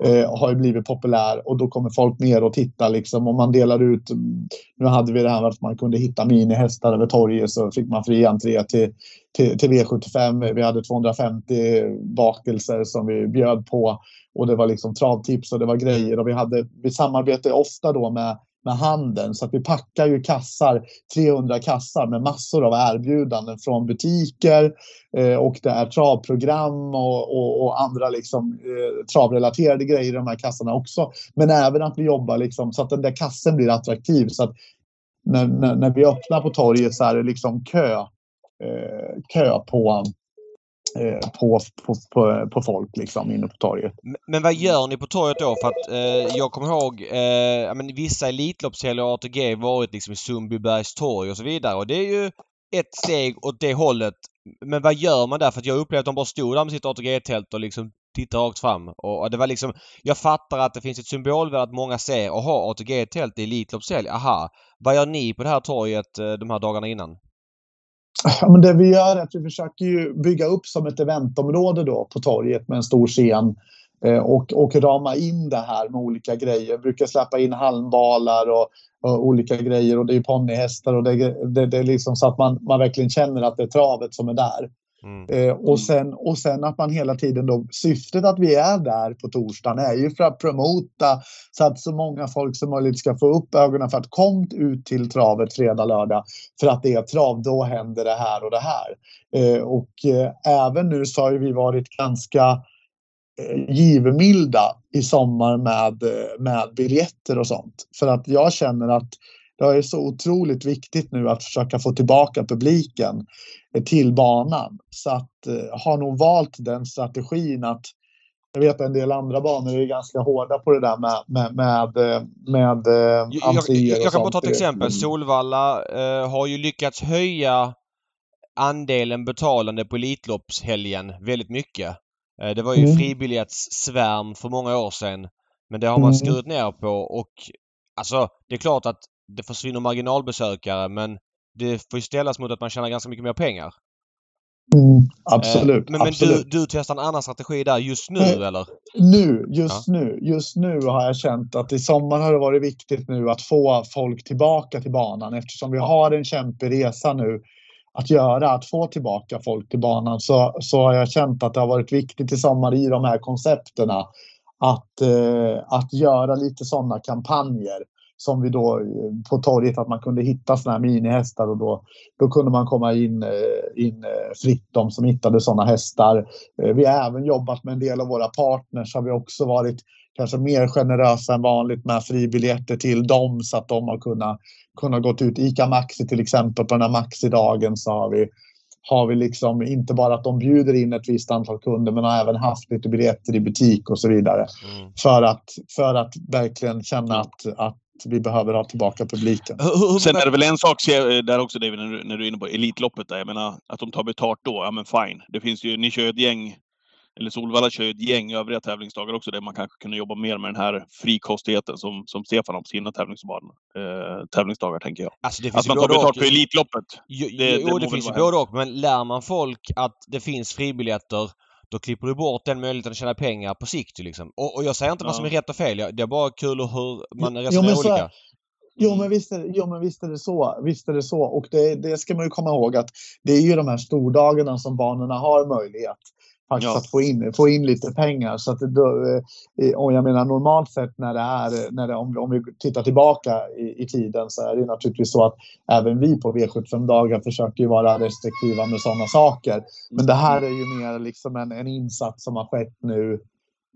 S4: eh, har ju blivit populär och då kommer folk ner och tittar liksom. Om man delar ut, mm, nu hade vi det här att man kunde hitta minihästar över torget så fick man fri entré till, till, till V75. Vi hade 250 bakelser som vi bjöd på och det var liksom travtips och det var grejer och vi hade, vi samarbetade ofta då med med handen. Så att vi packar ju kassar, 300 kassar med massor av erbjudanden från butiker eh, och det är travprogram och, och, och andra liksom, eh, travrelaterade grejer i de här kassarna också. Men även att vi jobbar liksom, så att den där kassen blir attraktiv. Så att när, när, när vi öppnar på torget så är det liksom kö, eh, kö på Eh, på, på, på, på, folk liksom inne på torget.
S3: Men vad gör ni på torget då? För att eh, jag kommer ihåg eh, men vissa Elitloppshelger och ATG varit liksom i Sundbybergs torg och så vidare och det är ju ett steg åt det hållet. Men vad gör man där? För att jag upplevde att de bara stod där med sitt ATG-tält och liksom tittade rakt fram. Och det var liksom... Jag fattar att det finns ett symbolvärde att många ser och ATG-tält i Elitloppshelg. Aha! Vad gör ni på det här torget eh, de här dagarna innan?
S4: Ja, men det vi gör är att vi försöker ju bygga upp som ett eventområde då på torget med en stor scen eh, och, och rama in det här med olika grejer. Vi brukar släppa in halmbalar och, och olika grejer och det är ponnyhästar och det, det, det, är liksom så att man, man verkligen känner att det är travet som är där. Mm. Eh, och, sen, och sen att man hela tiden då, syftet att vi är där på torsdagen är ju för att promota så att så många folk som möjligt ska få upp ögonen för att kom ut till travet fredag, lördag. För att det är trav, då händer det här och det här. Eh, och eh, även nu så har vi varit ganska eh, givmilda i sommar med, eh, med biljetter och sånt. För att jag känner att det är så otroligt viktigt nu att försöka få tillbaka publiken till banan. Så att eh, har nog valt den strategin att jag vet att en del andra banor är ganska hårda på det där med, med, med, eh, med
S3: eh, jag, jag, jag kan bara ta ett exempel. Solvalla eh, har ju lyckats höja andelen betalande på Elitloppshelgen väldigt mycket. Eh, det var ju mm. fribiljettssvärm för många år sedan. Men det har man mm. skurit ner på och alltså det är klart att det försvinner marginalbesökare men det får ju ställas mot att man tjänar ganska mycket mer pengar.
S4: Mm, absolut.
S3: Eh, men, men
S4: absolut.
S3: Du, du testar en annan strategi där just nu eh, eller?
S4: Nu, just ja. nu. Just nu har jag känt att i sommar har det varit viktigt nu att få folk tillbaka till banan eftersom vi har en kämpig resa nu att göra, att få tillbaka folk till banan så, så har jag känt att det har varit viktigt i sommar i de här koncepterna att, eh, att göra lite sådana kampanjer som vi då eh, på torget att man kunde hitta såna här minihästar och då, då kunde man komma in, eh, in eh, fritt de som hittade sådana hästar. Vi har även jobbat med en del av våra partners har vi också varit kanske mer generösa än vanligt med fribiljetter till dem så att de har kunnat, kunnat gått ut. ICA Maxi till exempel på den här Maxi-dagen så har vi har vi liksom inte bara att de bjuder in ett visst antal kunder men har även haft lite biljetter i butik och så vidare. Mm. För, att, för att verkligen känna att, att vi behöver ha tillbaka publiken.
S1: Sen är det väl en sak där också David, när du, när du är inne på Elitloppet. Där. Jag menar, att de tar betalt då, ja men fine. Det finns ju, ni kör ett gäng, eller Solvalla kör ett gäng övriga tävlingsdagar också där man kanske kunde jobba mer med den här frikostigheten som, som Stefan har på sina tävlingsbanor. Eh, tävlingsdagar tänker jag.
S3: Alltså
S1: att man tar betalt för Elitloppet.
S3: Jo, det, jo, det, det finns ju både och. Men lär man folk att det finns fribiljetter då klipper du bort den möjligheten att tjäna pengar på sikt. Liksom. Och, och jag säger inte ja. vad som är rätt och fel. Det är bara kul hur man resonerar jo, olika.
S4: Jo men, visst är, jo, men visst är det så. Visst är det så. Och det, det ska man ju komma ihåg att det är ju de här stordagarna som banorna har möjlighet faktiskt ja. att få in, få in lite pengar. Så att då, eh, och jag menar normalt sett när det är, när det, om, om vi tittar tillbaka i, i, tiden så är det naturligtvis så att även vi på V75-dagar försöker ju vara restriktiva med sådana saker. Men det här är ju mer liksom en, en insats som har skett nu,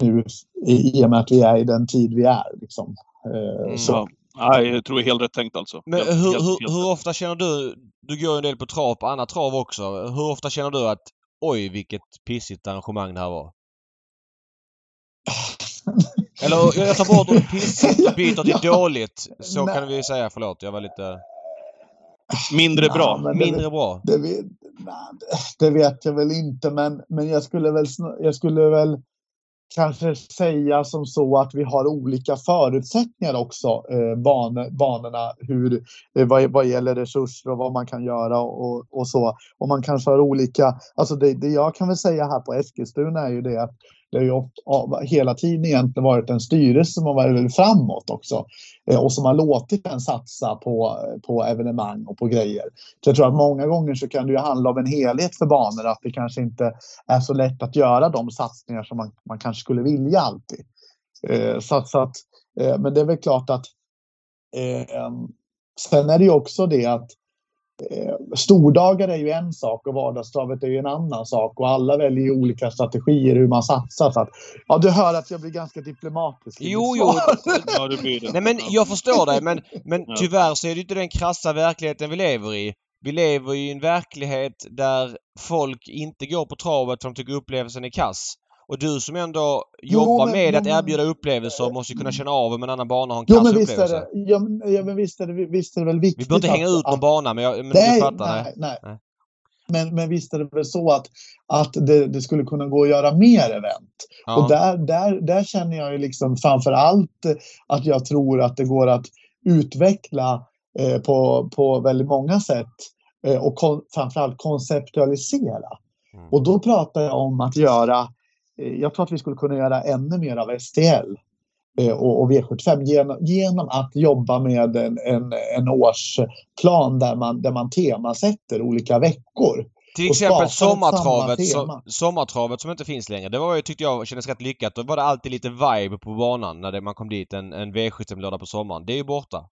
S4: nu i, i och med att vi är i den tid vi är. Liksom.
S1: Eh, mm. Så. Ja, jag tror helt rätt tänkt alltså.
S3: Men helt, hur, helt, helt hur, hur ofta känner du, du går ju en del på trav, på annat trav också. Hur ofta känner du att oj vilket pissigt arrangemang det här var. <laughs> Eller jag tar bort ordet pissigt och byter till <laughs> dåligt. Så kan vi säga. Förlåt, jag var lite...
S1: Mindre bra.
S3: Nej, Mindre det, bra.
S4: Det, det, det, vet jag väl inte men, men jag skulle väl, jag skulle väl kanske säga som så att vi har olika förutsättningar också, eh, ban, banorna, hur, eh, vad, vad gäller resurser och vad man kan göra och, och så. Och man kanske har olika, alltså det, det jag kan väl säga här på Eskilstuna är ju det att det har ju ofta, hela tiden egentligen varit en styrelse som har varit framåt också eh, och som har låtit den satsa på, på evenemang och på grejer. Så jag tror att många gånger så kan det ju handla om en helhet för banor, att det kanske inte är så lätt att göra de satsningar som man, man kanske skulle vilja alltid. Så, så att, eh, men det är väl klart att sen är det ju också det att stordagar är ju en sak och vardagstravet är ju en annan sak och alla väljer ju olika strategier hur man satsar. Så att, ja, du hör att jag blir ganska diplomatisk.
S3: Jo, jo.
S1: Ja, det blir det.
S3: Nej men jag förstår dig men, men
S1: Ja.
S3: tyvärr så är det inte den krassa verkligheten vi lever i. Vi lever i en verklighet där folk inte går på travet för de tycker upplevelsen är kass. Och du som ändå
S4: Jo,
S3: jobbar
S4: men-
S3: med
S4: jo,
S3: att
S4: men-
S3: erbjuda upplevelser måste kunna känna av om en annan bana har en
S4: Jo, men visst är
S3: upplevelse.
S4: det, ja, men, ja, men visst är det, visst är det väl viktigt
S3: Vi behöver inte hänga ut någon
S4: att-
S3: bana men, jag, men
S4: Nej,
S3: du fattar?
S4: nej,
S3: Nej.
S4: nej. Men, men visst är det väl så att, att det, det skulle kunna gå att göra mer event.
S3: Ja.
S4: Och där, där, där känner jag ju liksom framför allt att jag tror att det går att utveckla eh, på, på väldigt många sätt eh, och kon, framförallt konceptualisera.
S3: Mm.
S4: Och då pratar jag om att göra, jag tror att vi skulle kunna göra ännu mer av STL eh, och, och V75 genom, genom att jobba med en, en, en årsplan där man, där man temasätter olika veckor.
S3: Till exempel sommartravet, som, sommartravet som inte finns längre. Det var ju, tyckte jag kändes rätt lyckat. Då var det alltid lite vibe på banan när det, man kom dit en, en V75-lördag på sommaren. Det är ju borta.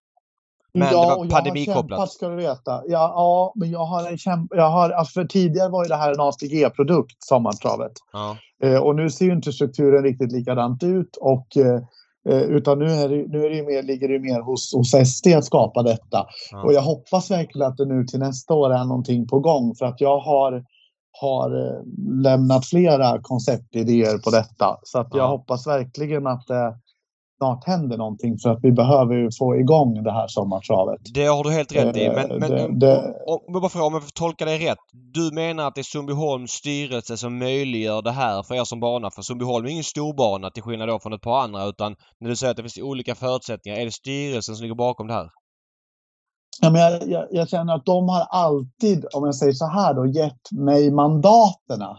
S3: Men det var pandemikopplat.
S4: kämpat ska du veta. Ja, ja men jag har en kämp jag har, alltså för tidigare var ju det här en ATG-produkt, sommartravet.
S3: Ja.
S4: Eh, och nu ser ju inte strukturen riktigt likadant ut. Och, eh, eh, utan nu, är det, nu är det ju mer, ligger det mer hos, hos SD att skapa detta.
S3: Ja.
S4: Och jag hoppas verkligen att det nu till nästa år är någonting på gång. För att jag har, har lämnat flera konceptidéer på detta. Så att jag
S3: Ja.
S4: hoppas verkligen att det snart händer någonting. För att vi behöver få igång det här sommartravet.
S3: Det har du helt rätt i.
S4: Eh,
S3: Men, men
S4: det- det-
S3: om, om, om jag får tolka dig rätt. Du menar att det är Sundbyholms styrelse som möjliggör det här för er som bana? För Sundbyholm är ingen stor bana till skillnad då från ett par andra utan när du säger att det finns olika förutsättningar. Är det styrelsen som ligger bakom det här?
S4: Ja, men jag, jag, jag känner att de har alltid, om jag säger så här då, gett mig mandaterna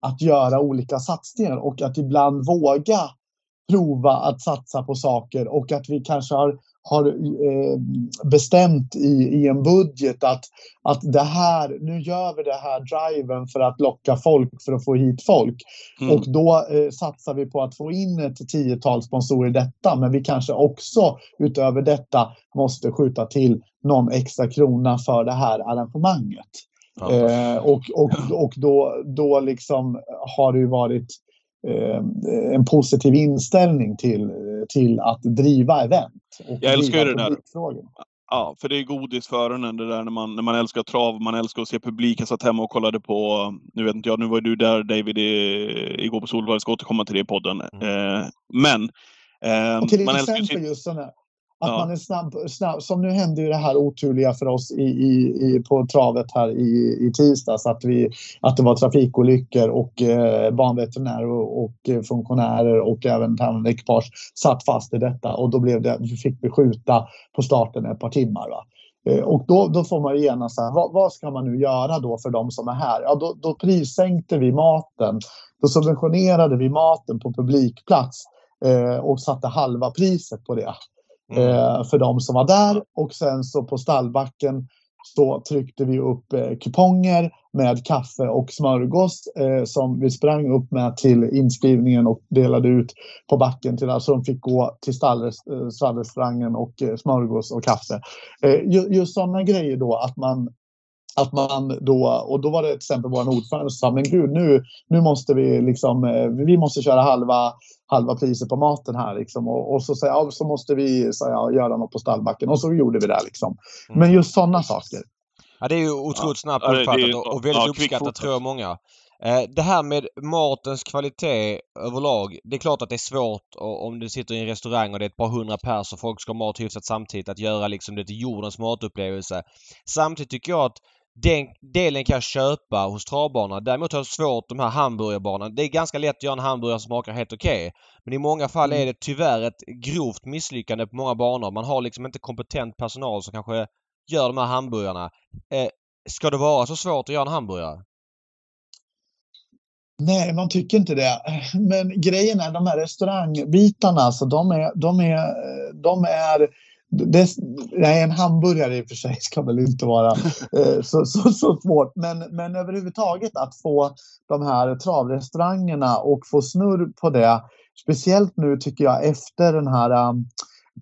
S4: att göra olika satsningar och att ibland våga prova att satsa på saker och att vi kanske har, har eh, bestämt i, i en budget att, att det här, nu gör vi det här driven för att locka folk, för att få hit folk.
S1: Mm.
S4: Och då eh, satsar vi på att få in ett tiotal sponsorer i detta. Men vi kanske också utöver detta måste skjuta till någon extra krona för det här arrangemanget. Eh, och och, och då, då liksom har det ju varit en positiv inställning till, till att driva event.
S1: Jag älskar ju det där. Ja, för det är godis för öronen det där när man, när man älskar trav, man älskar att se publiken. satt hemma och kollade på, nu vet inte jag, nu var du där David i, igår på Solvalla, jag ska återkomma till det i podden. Eh, men eh,
S4: Och till
S1: man älskar
S4: exempel
S1: sin...
S4: just sådana att
S1: Ja.
S4: man är snabb, snabb. Som nu hände ju det här oturliga för oss i, i, i, på travet här i, i tisdags. Att, vi, att det var trafikolyckor och eh, banveterinärer och, och eh, funktionärer och även ekipage satt fast i detta. Och då blev det, fick vi skjuta på starten ett par timmar. Va? Eh, Och då, då får man ju genast så här, vad, vad ska man nu göra då för de som är här? Ja, då, då prissänkte vi maten. Då subventionerade vi maten på publikplats eh, och satte halva priset på det.
S3: Mm.
S4: eh, för de som var där. Och sen så på stallbacken så tryckte vi upp eh, kuponger med kaffe och smörgås eh, som vi sprang upp med till inskrivningen och delade ut på backen till alltså de fick gå till eh, stallrestaurangen och eh, smörgås och kaffe. Eh, just sådana grejer då att man att man då, och då var det till exempel vår ordförande som sa, men gud nu, nu måste vi liksom, eh, vi måste köra halva, halva priset på maten här liksom. Och, och så jag, ja, så måste vi så jag, göra något på stallbacken. Och så gjorde vi det liksom.
S3: Mm.
S4: Men just sådana saker.
S3: Ja, det är ju otroligt snabbt
S1: Ja,
S3: uppfattat och, och väldigt
S1: ja,
S3: uppskattat tror jag många. Eh, det här med matens kvalitet överlag. Det är klart att det är svårt om du sitter i en restaurang och det är ett par hundra pers och folk ska ha mat hyfsat samtidigt att göra liksom det till jordens matupplevelse. Samtidigt tycker jag att den delen kan jag köpa hos travbanorna. Däremot har jag svårt de här hamburgarbanorna. Det är ganska lätt att göra en hamburgare som smakar helt okej. Men i många fall är det tyvärr ett grovt misslyckande på många banor. Man har liksom inte kompetent personal som kanske gör de här hamburgarna. Eh, ska det vara så svårt att göra en hamburgare?
S4: Nej, man tycker inte det. Men grejen är de här restaurangbitarna, alltså de är, de är, de är det, nej, en hamburgare i och för sig ska väl inte vara <laughs> eh, så, så, så svårt. Men, men överhuvudtaget att få de här travrestaurangerna och få snurr på det. Speciellt nu tycker jag efter den här um,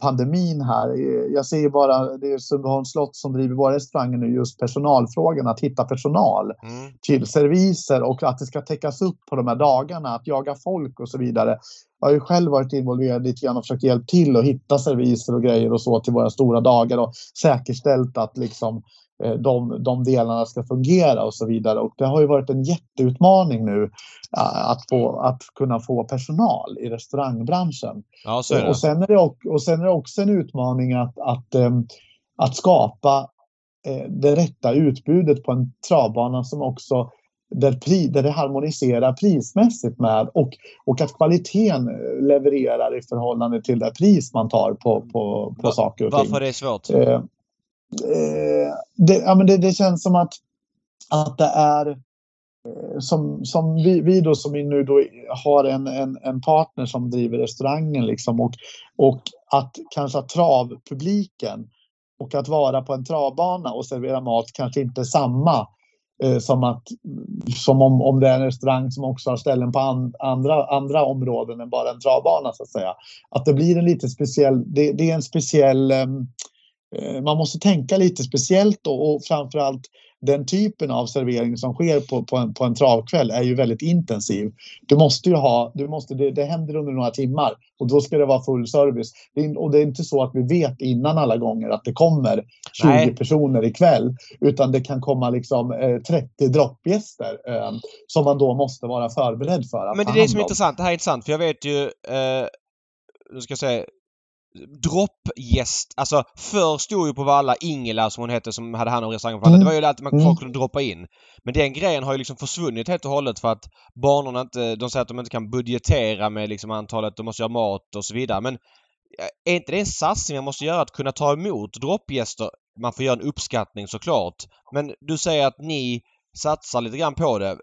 S4: pandemin här. Jag ser ju bara, det är Sundbyholms slott som driver våra restauranger nu, just personalfrågan, att hitta personal
S3: Mm.
S4: till serviser och att det ska täckas upp på de här dagarna, att jaga folk och så vidare. Jag har ju själv varit involverad lite grann och försökt hjälpa till och hitta serviser och grejer och så till våra stora dagar och säkerställt att liksom de, de delarna ska fungera och så vidare. Och det har ju varit en jätteutmaning nu eh, att, få, att kunna få personal i restaurangbranschen.
S3: Ja, så är det.
S4: Och sen är det, och, sen är det också en utmaning att, att, em, att skapa eh, det rätta utbudet på en travbana som också där, pri, där det harmoniserar prismässigt med och, och att kvaliteten eh, levererar i förhållande till det pris man tar på, på, på
S3: Va-
S4: saker och ting.
S3: Varför är det svårt?
S4: Eh, det, ja, men det, det känns som att, att det är eh, som, som vi, vi då som nu då har en, en, en partner som driver restaurangen liksom och, och att kanske att travpubliken och att vara på en travbana och servera mat kanske inte är samma eh, som, att, som om, om det är en restaurang som också har ställen på an, andra, andra områden än bara en travbana så att säga. Att det blir en lite speciell, det, det är en speciell eh, man måste tänka lite speciellt då, och framförallt den typen av servering som sker på, på, en, på en travkväll är ju väldigt intensiv. Du måste ju ha, du måste, det, det händer under några timmar och då ska det vara full service. Det är, och det är inte så att vi vet innan alla gånger att det kommer 20
S3: Nej.
S4: personer ikväll utan det kan komma liksom eh, 30 droppgäster eh, som man då måste vara förberedd för.
S3: Men det är det som är intressant. Det här är intressant för jag vet ju... Eh, nu ska jag säga... Droppgäst. Alltså förr stod ju på Valla Ingela som hon hette som hade hand om restaurangen på Valla.
S4: Mm.
S3: Det var ju alltid man
S4: Mm.
S3: kunde droppa in. Men den grejen har ju liksom försvunnit helt och hållet för att banorna inte... De säger att de inte kan budgetera med liksom antalet, de måste göra mat och så vidare. Men eh, är inte det en satsning man måste göra att kunna ta emot droppgäster? Man får göra en uppskattning såklart. Men du säger att ni satsar lite grann på det.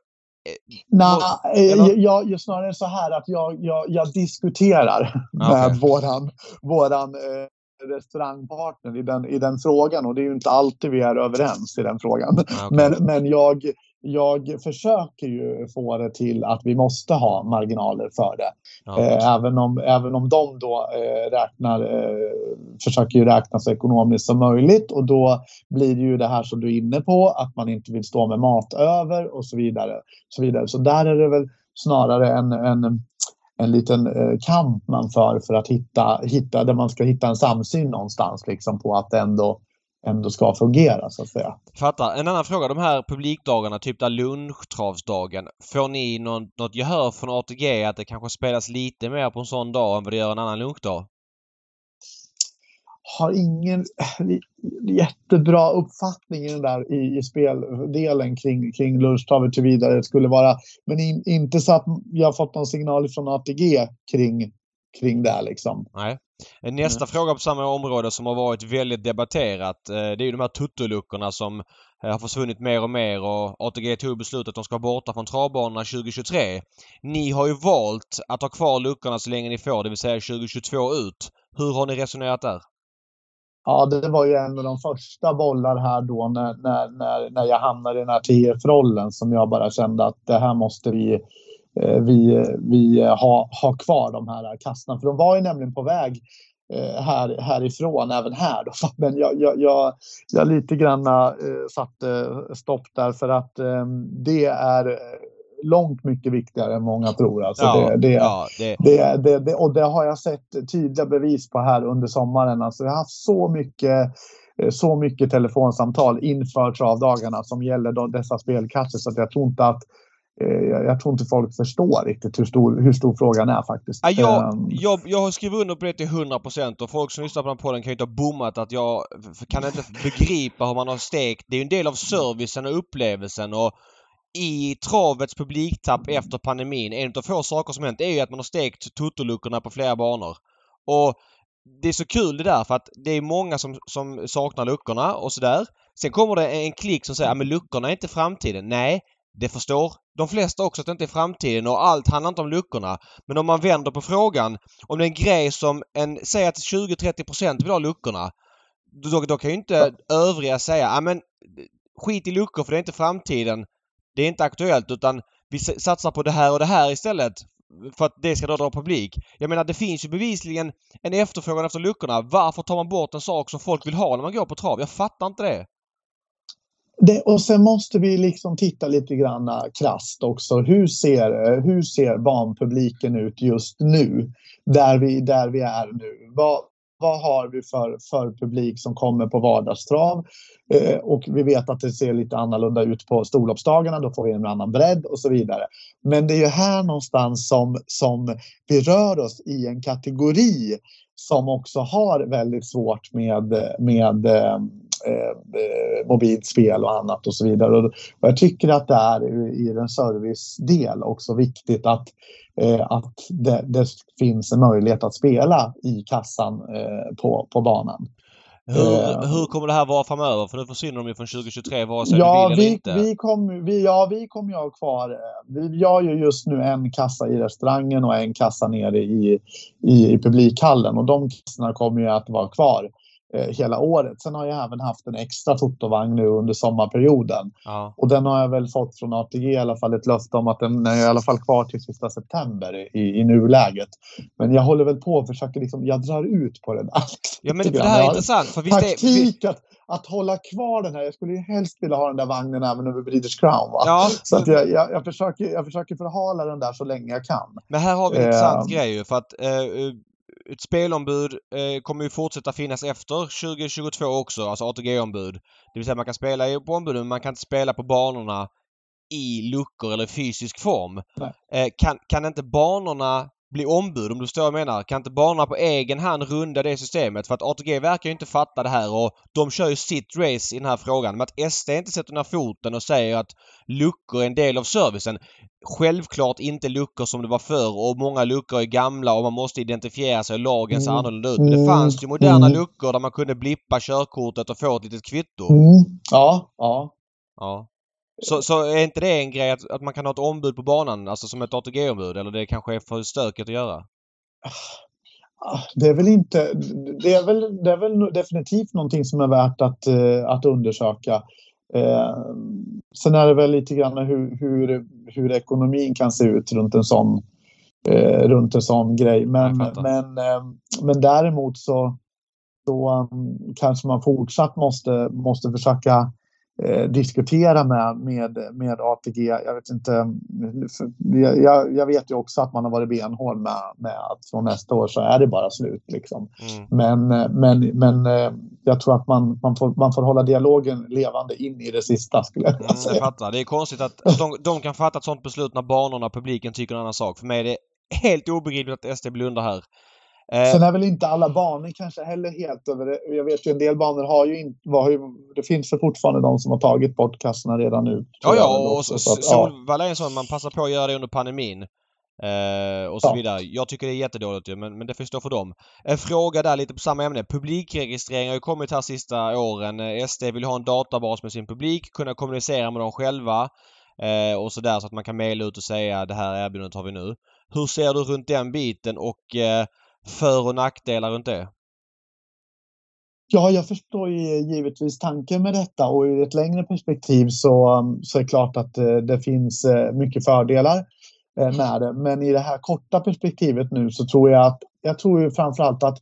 S4: Nej, jag, jag, jag snarare så här att jag, jag, jag diskuterar <laughs> med våran, våran eh, restaurangpartner i den, i den frågan och det är ju inte alltid vi är överens i den frågan.
S3: Okej.
S4: Men, men jag, jag försöker ju få det till att vi måste ha marginaler för det.
S3: Ja.
S4: Eh, även, om, även om de då eh, räknar, eh, försöker ju räkna så ekonomiskt som möjligt och då blir det ju det här som du är inne på, att man inte vill stå med mat över och så vidare. Så, vidare. så där är det väl snarare en, en, en liten eh, kamp man för för att hitta, hitta, där man ska hitta en samsyn någonstans liksom på att ändå, ändå ska fungera så att säga.
S3: Fattar. En annan fråga. De här publikdagarna, typ där lunchtravsdagen. Får ni någon, något gehör från ATG att det kanske spelas lite mer på en sån dag än vad det gör en annan lunchdag?
S4: har ingen jättebra uppfattning i den där i, i speldelen kring, kring lunchtravet till vidare det skulle vara. Men in, inte så att jag har fått någon signal från ATG kring, kring det liksom.
S3: Nej. Nästa fråga på samma område som har varit väldigt debatterat. eh, Det är ju de här tuttoluckorna som eh, har försvunnit mer och mer och ATG tog beslutet att de ska vara borta från travbanorna 2023. Ni har ju valt att ha kvar luckorna så länge ni får, det vill säga 2022 ut. Hur har ni resonerat där?
S4: Ja, det var ju en av de första bollar här då när, när, när, när jag hamnade i den här TF-rollen som jag bara kände att det här måste vi, eh, vi, vi ha, ha kvar de här kassorna. För de var ju nämligen på väg eh, här, härifrån även här. Då. <laughs> Men jag, jag, jag, jag lite grann eh, satte stopp där för att eh, det är långt mycket viktigare än många tror. Alltså det, det,
S3: ja, det,
S4: det, det, det, och det har jag sett tydliga bevis på här under sommaren. Alltså jag har haft så mycket, eh, så mycket telefonsamtal inför travdagarna som gäller då, dessa spelkassor så att jag tror inte att eh, jag, jag tror inte folk förstår riktigt hur stor, hur stor frågan är faktiskt.
S3: Ja, jag,
S4: Ehm,
S3: jag, jag har skrivit under på det till 100% och folk som lyssnar på den podden kan ju inte ha bommat att jag kan inte <laughs> begripa hur man har stekt. Det är ju en del av servicen och upplevelsen och i travets publiktapp efter pandemin, en av få saker som hänt är ju att man har stekt totoluckorna på flera banor. Och det är så kul det där för att det är många som, som saknar luckorna och sådär. Sen kommer det en klick som säger att luckorna är inte framtiden. Nej, det förstår de flesta också att det inte är framtiden och allt handlar inte om luckorna. Men om man vänder på frågan, om det är en grej som en, säg att 20-30% vill ha luckorna. Då, då kan ju inte övriga säga, ja men skit i luckor för det är inte framtiden. Det är inte aktuellt utan vi satsar på det här och det här istället. för att det ska då dra publik. Jag menar det finns ju bevisligen en efterfrågan efter luckorna. Varför tar man bort en sak som folk vill ha när man går på trav? Jag fattar inte det.
S4: Det, och sen måste vi liksom titta lite grann krasst också. Hur ser, hur ser barnpubliken ut just nu? Där vi, där vi är nu. Vad, vad har vi för, för publik som kommer på vardagstrav? Eh, och vi vet att det ser lite annorlunda ut på storloppsdagarna. Då får vi en annan bredd och så vidare. Men det är ju här någonstans som, som vi rör oss i en kategori som också har väldigt svårt med, med eh, eh, mobilt spel och annat och så vidare. Och, jag tycker att det är i den servicedel också viktigt att, eh, att det, det, finns en möjlighet att spela i kassan eh, på, på banan.
S3: Hur, eh, hur kommer det här vara framöver? För nu försvinner de ju från 2023 vare sig
S4: ja,
S3: du vill
S4: vi,
S3: eller inte.
S4: Vi kom, vi, ja, vi kommer ju ha kvar... Eh, vi har ju just nu en kassa i restaurangen och en kassa nere i, i, i publikhallen och de kassorna kommer ju att vara kvar hela året. Sen har jag även haft en extra fotovagn nu under sommarperioden.
S3: Ja.
S4: Och den har jag väl fått från ATG i alla fall ett löfte om att den är i alla fall kvar till sista september i, i nuläget. Men jag håller väl på och försöker liksom, jag drar ut på det <laughs> där.
S3: Ja men det här är intressant för visst är,
S4: Taktik att, att hålla kvar den här. Jag skulle ju helst vilja ha den där vagnen även över British Crown. Va?
S3: Ja,
S4: Så att jag, jag, jag, försöker, jag försöker förhala den där så länge jag kan.
S3: men här har vi en
S4: Eh,
S3: intressant grej ju för att eh, ett spelombud eh, kommer ju fortsätta finnas efter 2022 också, alltså ATG-ombud. Det vill säga man kan spela i- på ombuden men man kan inte spela på banorna i luckor eller fysisk form. Eh, kan, kan inte banorna bli ombud om du förstår vad jag menar? Kan inte banorna på egen hand runda det systemet? För att ATG verkar ju inte fatta det här och de kör ju sitt race i den här frågan. Men att SD inte sätter ner foten och säger att luckor är en del av servicen. Självklart inte luckor som det var förr och många luckor är gamla och man måste identifiera sig och lagen ser
S4: Mm.
S3: annorlunda ut. Men det fanns ju moderna
S4: Mm.
S3: luckor där man kunde blippa körkortet och få ett litet kvitto.
S4: Mm. Ja, ja.
S3: Ja. Så, så är inte det en grej att, att man kan ha ett ombud på banan, alltså som ett ATG-ombud? Eller det kanske är för stökigt att göra?
S4: Ah, Det är väl inte... Det är väl, det är väl definitivt någonting som är värt att, eh, att undersöka. Eh, sen är det väl lite grann hur, hur, hur ekonomin kan se ut runt en sån, eh, runt en sån grej. Men, men, eh, men däremot så, så um, kanske man fortsatt måste, måste försöka eh, diskutera med, med, med ATG. Jag vet inte. Jag, jag- vet ju också att man har varit benhård med, med att från nästa år så är det bara slut. Liksom.
S3: Mm.
S4: Men, men, men eh, jag tror att man, man, får, man får hålla dialogen levande in i det sista skulle jag vilja
S3: Mm, jag
S4: säga.
S3: fattar. Det är konstigt att, att de, de kan fatta ett sånt beslut när banorna och publiken tycker en annan sak. För mig är det helt obegripligt att SD blundar här. Eh,
S4: Sen är väl inte alla banor kanske heller helt över det. Jag vet ju en del banor har ju inte... Ju, det finns väl fortfarande de som har tagit bort kassorna redan nu.
S3: ja, ja, och
S4: också.
S3: så,
S4: Så att, ja.
S3: Solvalla är en sån man passar på att göra det under pandemin. Eh, och så
S4: Ja.
S3: vidare. Jag tycker det är jättedåligt ju, men, men det får stå för dem. En fråga där lite på samma ämne. Publikregistrering har ju kommit här sista åren. Eh, SD vill ha en databas med sin publik, kunna kommunicera med dem själva. Eh, och sådär så att man kan mejla ut och säga det här erbjudandet har vi nu. Hur ser du runt den biten och eh, för och nackdelar runt det?
S4: Ja, jag förstår ju givetvis tanken med detta och i ett längre perspektiv så, så är det klart att eh, det finns eh, mycket fördelar eh, med det. Men i det här korta perspektivet nu så tror jag att jag tror ju framförallt att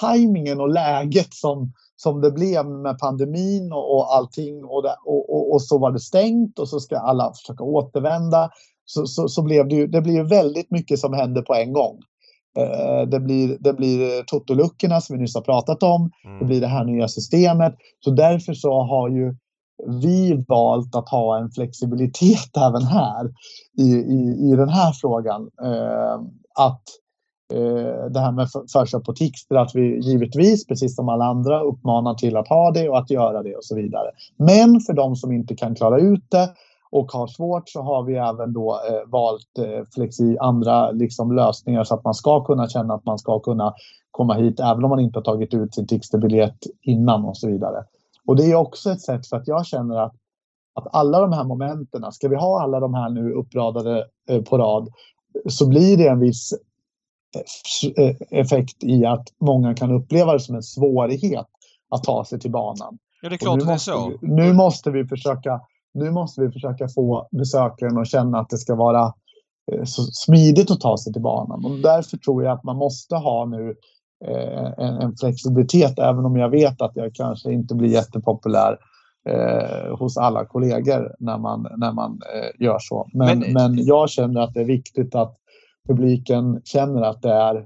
S4: tajmingen och läget som, som det blev med pandemin och, och allting och, det, och, och, och så var det stängt och så ska alla försöka återvända. Så, så, så blev det ju det blir väldigt mycket som hände på en gång. Eh, Det blir, det blir totoluckorna som vi nyss har pratat om. Det
S3: Mm.
S4: blir det här nya systemet. Så därför så har ju vi valt att ha en flexibilitet <laughs> även här i, i, i den här frågan. Eh, att eh, det här med för- förköp på Tixter, att vi givetvis, precis som alla andra, uppmanar till att ha det och att göra det och så vidare. Men för de som inte kan klara ut det och har svårt så har vi även då eh, valt eh, flexi, andra liksom, lösningar så att man ska kunna känna att man ska kunna komma hit även om man inte har tagit ut sin Tixterbiljett innan och så vidare. Och det är också ett sätt för att jag känner att, att alla de här momenten, ska vi ha alla de här nu uppradade eh, på rad så blir det en viss eh, eh, effekt i att många kan uppleva det som en svårighet att ta sig till banan.
S3: Ja, det är
S4: Och
S3: klart
S4: nu
S3: att det är så.
S4: Nu, måste vi försöka, nu måste vi försöka få besökaren att känna att det ska vara eh, så smidigt att ta sig till banan. Och därför tror jag att man måste ha nu eh, en, en, flexibilitet, även om jag vet att jag kanske inte blir jättepopulär eh, hos alla kollegor när man, när man eh, gör så. Men, men, men jag känner att det är viktigt att publiken känner att det är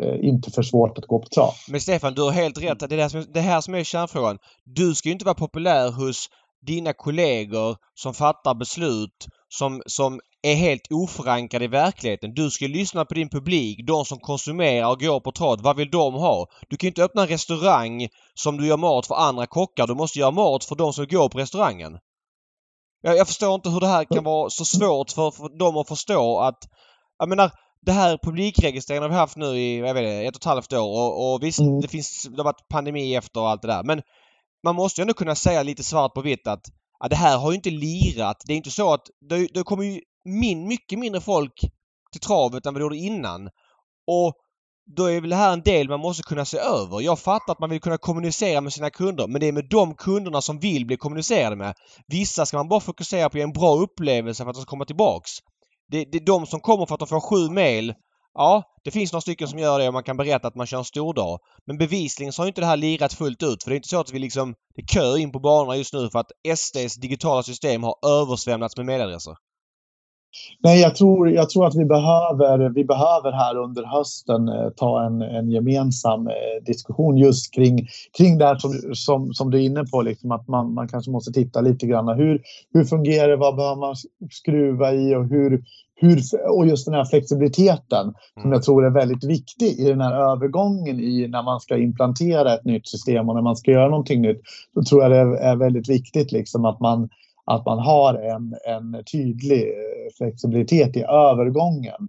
S4: eh, inte för svårt att gå på trav.
S3: Men Stefan, du har helt rätt. Det är det, som, det här som är kärnfrågan. Du ska ju inte vara populär hos dina kollegor som fattar beslut som, som är helt oförankrade i verkligheten. Du ska lyssna på din publik, de som konsumerar och går på trav. Vad vill de ha? Du kan inte öppna en restaurang som du gör mat för andra kockar. Du måste göra mat för de som går på restaurangen. Jag, jag förstår inte hur det här kan vara så svårt för, för dem att förstå att... Jag menar, det här publikregistreringen har vi haft nu i jag vet inte, ett och ett halvt år och, och visst, mm. det finns det har varit pandemi efter och allt det där. Men man måste ju ändå kunna säga lite svart på vitt att ja, det här har ju inte lirat. Det är inte så att det, det kommer ju min, mycket mindre folk till travet än vad det gjorde innan. Och då är väl det här en del man måste kunna se över. Jag fattar att man vill kunna kommunicera med sina kunder men det är med de kunderna som vill bli kommunicerade med. Vissa ska man bara fokusera på att ge en bra upplevelse för att de ska komma tillbaks. Det, det är de som kommer för att de får sju mail. Ja, det finns några stycken som gör det och man kan berätta att man kör en stor dag. Men bevisligen så har inte det här lirat fullt ut. För det är inte så att vi liksom... Det är kö in på banorna just nu för att SDs digitala system har översvämnats med mejladresser.
S4: Nej, jag tror, jag tror att vi behöver, vi behöver här under hösten eh, ta en, en gemensam eh, diskussion just kring, kring det här som, som, som du är inne på, liksom att man, man kanske måste titta lite grann. Hur, hur fungerar det? Vad behöver man skruva i? Och, hur, hur, och just den här flexibiliteten mm. som jag tror är väldigt viktig i den här övergången i när man ska implantera ett nytt system och när man ska göra någonting nytt. Då tror jag det är, är väldigt viktigt liksom att man att man har en, en tydlig eh, flexibilitet i övergången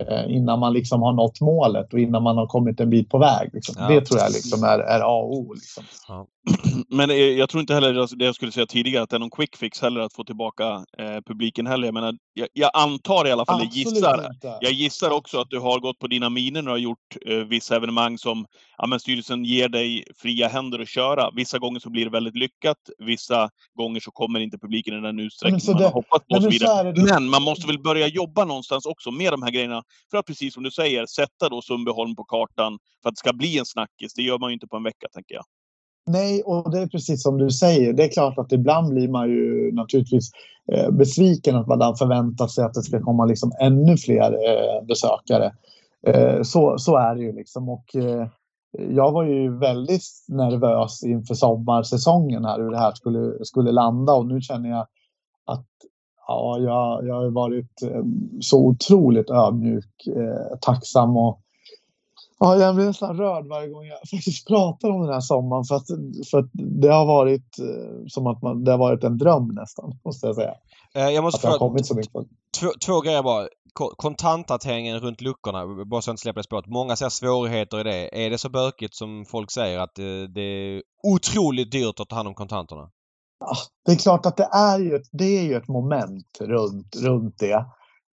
S4: mm. eh, innan man liksom har nått målet och innan man har kommit en bit på väg. Liksom. Ja. Det tror jag liksom är, är A och O. Liksom. Ja. <clears throat>
S1: Men jag tror inte heller det jag skulle säga tidigare, att det är någon quick fix heller att få tillbaka eh, publiken heller. Jag, menar, jag, jag, antar i alla fall, jag gissar, jag gissar också att du har gått på dina miner och har gjort eh, vissa evenemang som ja, men styrelsen ger dig fria händer att köra. Vissa gånger så blir det väldigt lyckat, vissa gånger så kommer inte publiken i den utsträckning man det, har hoppats på. Men, så men man måste väl börja jobba någonstans också med de här grejerna för att precis som du säger, sätta då Sundbyholm på kartan för att det ska bli en snackis. Det gör man ju inte på en vecka, tänker jag.
S4: Nej, och det är precis som du säger. Det är klart att ibland blir man ju naturligtvis eh, besviken att man förväntar sig att det ska komma liksom ännu fler eh, besökare. Eh, så, så är det ju liksom. Och, jag var ju väldigt nervös inför sommarsäsongen här hur det här skulle, skulle landa och nu känner jag att ja, jag, jag har varit så otroligt ödmjuk, eh, tacksam och Ja, jag blir nästan rörd varje gång jag faktiskt pratar om den här sommaren för att, för att det har varit eh, som att man, det har varit en dröm nästan, måste jag säga.
S3: Eh, jag måste att kommit så mycket. Två, två grejer bara. Kontanthanteringen runt luckorna, bara så jag inte släpper det spåret. Många ser svårigheter i det. Är det så bökigt som folk säger att det, det är otroligt dyrt att ta hand om kontanterna?
S4: Ja, det är klart att det är ju ett, det är ju ett moment runt, runt det.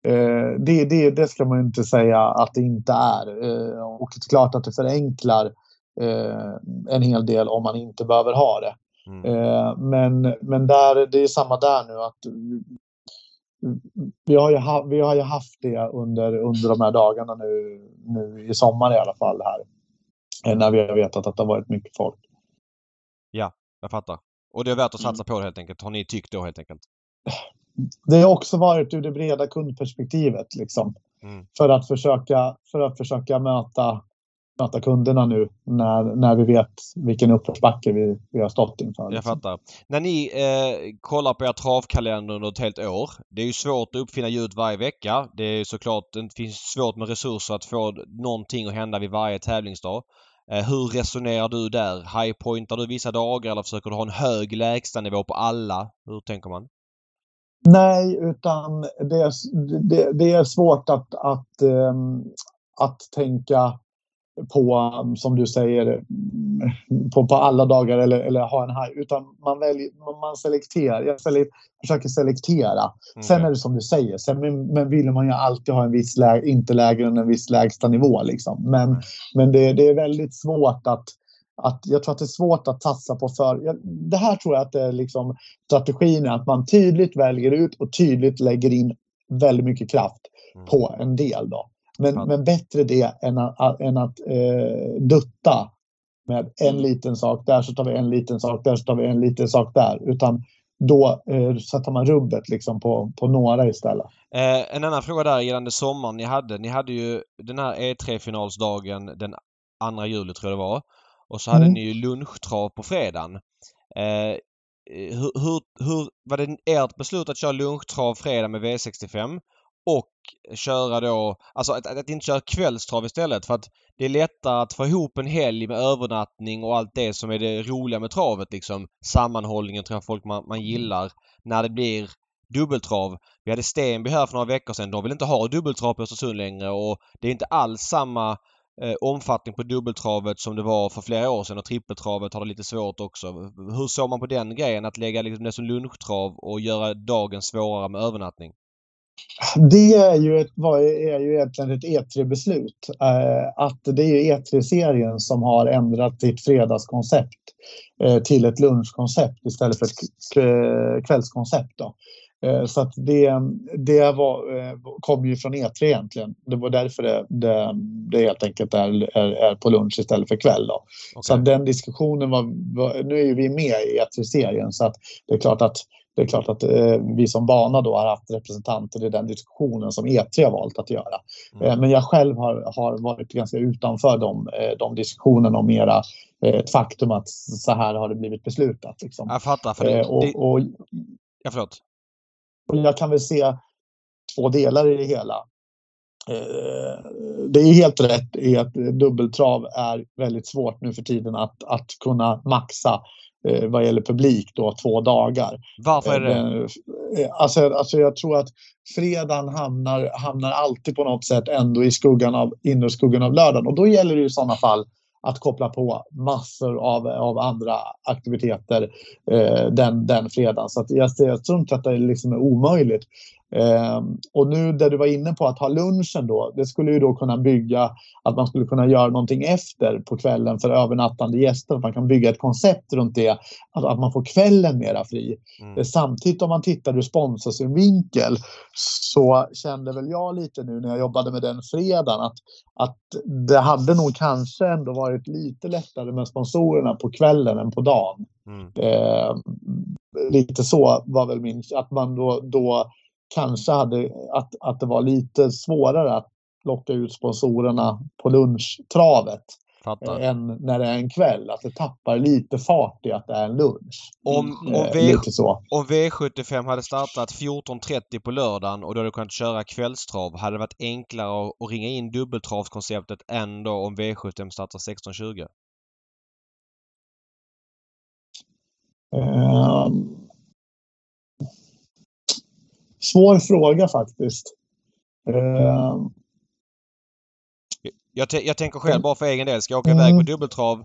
S4: Eh, det, det, det ska man inte säga att det inte är. Eh, och det är klart att det förenklar eh, en hel del om man inte behöver ha det. Mm. Men, men där, det är samma där nu att vi har ju, ha, vi har ju haft det under, under de här dagarna nu, nu i sommar i alla fall här. När vi har vetat att det har varit mycket folk.
S3: Ja, jag fattar. Och det är värt att satsa mm. på det helt enkelt, har ni tyckt då helt enkelt? <sighs>
S4: det har också varit ur det breda kundperspektivet. Liksom, mm. för, att försöka, för att försöka möta, möta kunderna nu när, när vi vet vilken uppförsbacke vi, vi har stått inför.
S3: Jag liksom. fattar. När ni eh, kollar på er travkalender under ett helt år. Det är ju svårt att uppfinna ljud varje vecka. Det är såklart det finns svårt med resurser att få någonting att hända vid varje tävlingsdag. Eh, hur resonerar du där? Highpointar du vissa dagar eller försöker du ha en hög lägstanivå på alla? Hur tänker man?
S4: Nej, utan det är, det, det är svårt att, att, um, att tänka på, som du säger, på, på alla dagar eller, eller ha en high. Utan man, väljer, man selekterar. Jag selek, försöker selektera. Mm. Sen är det som du säger, sen men, men vill man ju alltid ha en viss läge, inte lägre än en viss lägsta nivå. Liksom. Men, mm. men det, det är väldigt svårt att att jag tror att det är svårt att satsa på för... Det här tror jag att det är liksom strategin är att man tydligt väljer ut och tydligt lägger in väldigt mycket kraft
S3: Mm.
S4: på en del då. Men,
S3: Ja.
S4: men bättre det än att, än att eh, dutta med en
S1: Mm.
S4: liten sak där så tar vi en liten sak där så tar vi en liten sak där. Utan då eh, sätter man rubbet liksom på, på några istället.
S3: Eh, en annan fråga där gällande sommaren ni hade. Ni hade ju den här E3-finalsdagen den 2 juli tror jag det var. Och så hade
S4: Mm.
S3: ni ju lunchtrav på fredagen. Eh, hur, hur, hur var det ert beslut att köra lunchtrav fredag med V65 och köra då, alltså att, att inte köra kvällstrav istället för att det är lättare att få ihop en helg med övernattning och allt det som är det roliga med travet liksom. Sammanhållningen jag folk man, man gillar när det blir dubbeltrav. Vi hade Stenby här för några veckor sedan. De vill inte ha dubbeltrav på Östersund längre och det är inte alls samma eh, omfattning på dubbeltravet som det var för flera år sedan och trippeltravet har det lite svårt också. Hur såg man på den grejen att lägga liksom det som lunchtrav och göra dagen svårare med övernattning?
S4: Det är ju, ett, är ju egentligen ett E3-beslut. Eh, att det är ju E3-serien som har ändrat sitt fredagskoncept eh, till ett lunchkoncept istället för ett kvällskoncept. Då. Eh, så att det, det var, eh, kom ju från E3 egentligen. Det var därför det, det, det helt enkelt är, är, är på lunch istället för kväll. Då. Så
S3: Okej.
S4: att den diskussionen var, var, nu är ju vi med i E3-serien så att det är klart att det är klart att eh, vi som bana då har haft representanter i den diskussionen som E3 har valt att göra.
S3: Mm.
S4: Eh, men jag själv har, har varit ganska utanför de, eh, de diskussionerna och mera ett faktum att så här har det blivit beslutat. Liksom.
S3: Jag fattar. För det,
S4: Eh, och, och,
S3: ja, förlåt.
S4: Och jag kan väl se två delar i det hela. Eh, Det är helt rätt i att dubbeltrav är väldigt svårt nu för tiden att, att kunna maxa eh, vad gäller publik då två dagar.
S3: Varför är det?
S4: Eh, Alltså, alltså jag tror att fredagen hamnar, hamnar alltid på något sätt ändå i skuggan av, inre skuggan av lördagen. Och då gäller det i sådana fall att koppla på massor av, av andra aktiviteter eh, den, den fredagen. Så att jag, jag tror inte att det liksom är omöjligt. Eh, och nu där du var inne på att ha lunchen då, det skulle ju då kunna bygga att man skulle kunna göra någonting efter på kvällen för övernattande gäster. Att man kan bygga ett koncept runt det, att, att man får kvällen mera fri.
S3: Mm.
S4: Eh, Samtidigt om man tittar ur sponsorsynvinkel så kände väl jag lite nu när jag jobbade med den fredagen att, att det hade nog kanske ändå varit lite lättare med sponsorerna på kvällen än på dagen.
S3: Mm.
S4: Eh, lite så var väl min, att man då, då kanske hade, att, att det var lite svårare att locka ut sponsorerna på lunchtravet
S3: Fattar.
S4: eh, än när det är en kväll. Att det tappar lite fart i att det är en lunch.
S3: Om, om,
S4: Eh,
S3: v, om V75 hade startat 14.30 på lördagen och du hade kunnat köra kvällstrav hade det varit enklare att, ringa in dubbeltravskonceptet än då om V75 startar 16.20?
S4: Eh, svår fråga faktiskt. Eh,
S3: Jag, jag tänker själv
S4: Mm.
S3: bara för egen del. Ska jag åka iväg
S4: Mm.
S3: på dubbeltrav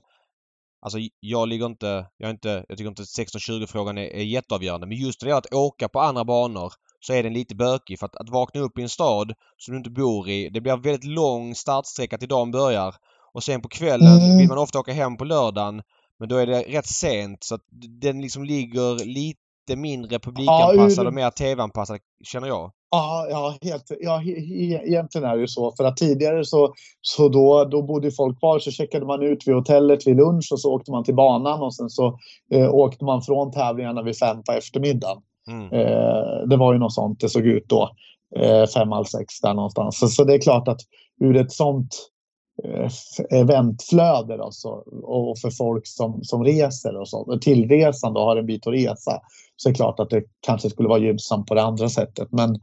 S3: Alltså jag ligger inte... Jag, inte, jag tycker inte 16-20 frågan är, är jätteavgörande. Men just det att åka på andra banor så är den lite bökig. För att, att vakna upp i en stad som du inte bor i. Det blir en väldigt lång startsträcka till dagen börjar. Och sen på kvällen
S4: Mm.
S3: vill man ofta åka hem på lördagen. Men då är det rätt sent så att den liksom ligger lite mindre publikanpassad
S4: ur-
S3: och mer TV-anpassad känner jag.
S4: Ja, ja, helt, ja egentligen är det ju så. För att tidigare så, så då, då bodde folk kvar så checkade man ut vid hotellet vid lunch och så åkte man till banan och sen så eh, åkte man från tävlingarna vid fem på eftermiddagen.
S3: Mm.
S4: Eh, det var ju något sånt det såg ut då. Eh, fem, halv sex där någonstans. Så, så det är klart att ur ett sånt eh, f- eventflöde då, så, och för folk som, som reser och så, tillresande och har en bit att resa så är det klart att det kanske skulle vara gynnsamt på det andra sättet. Men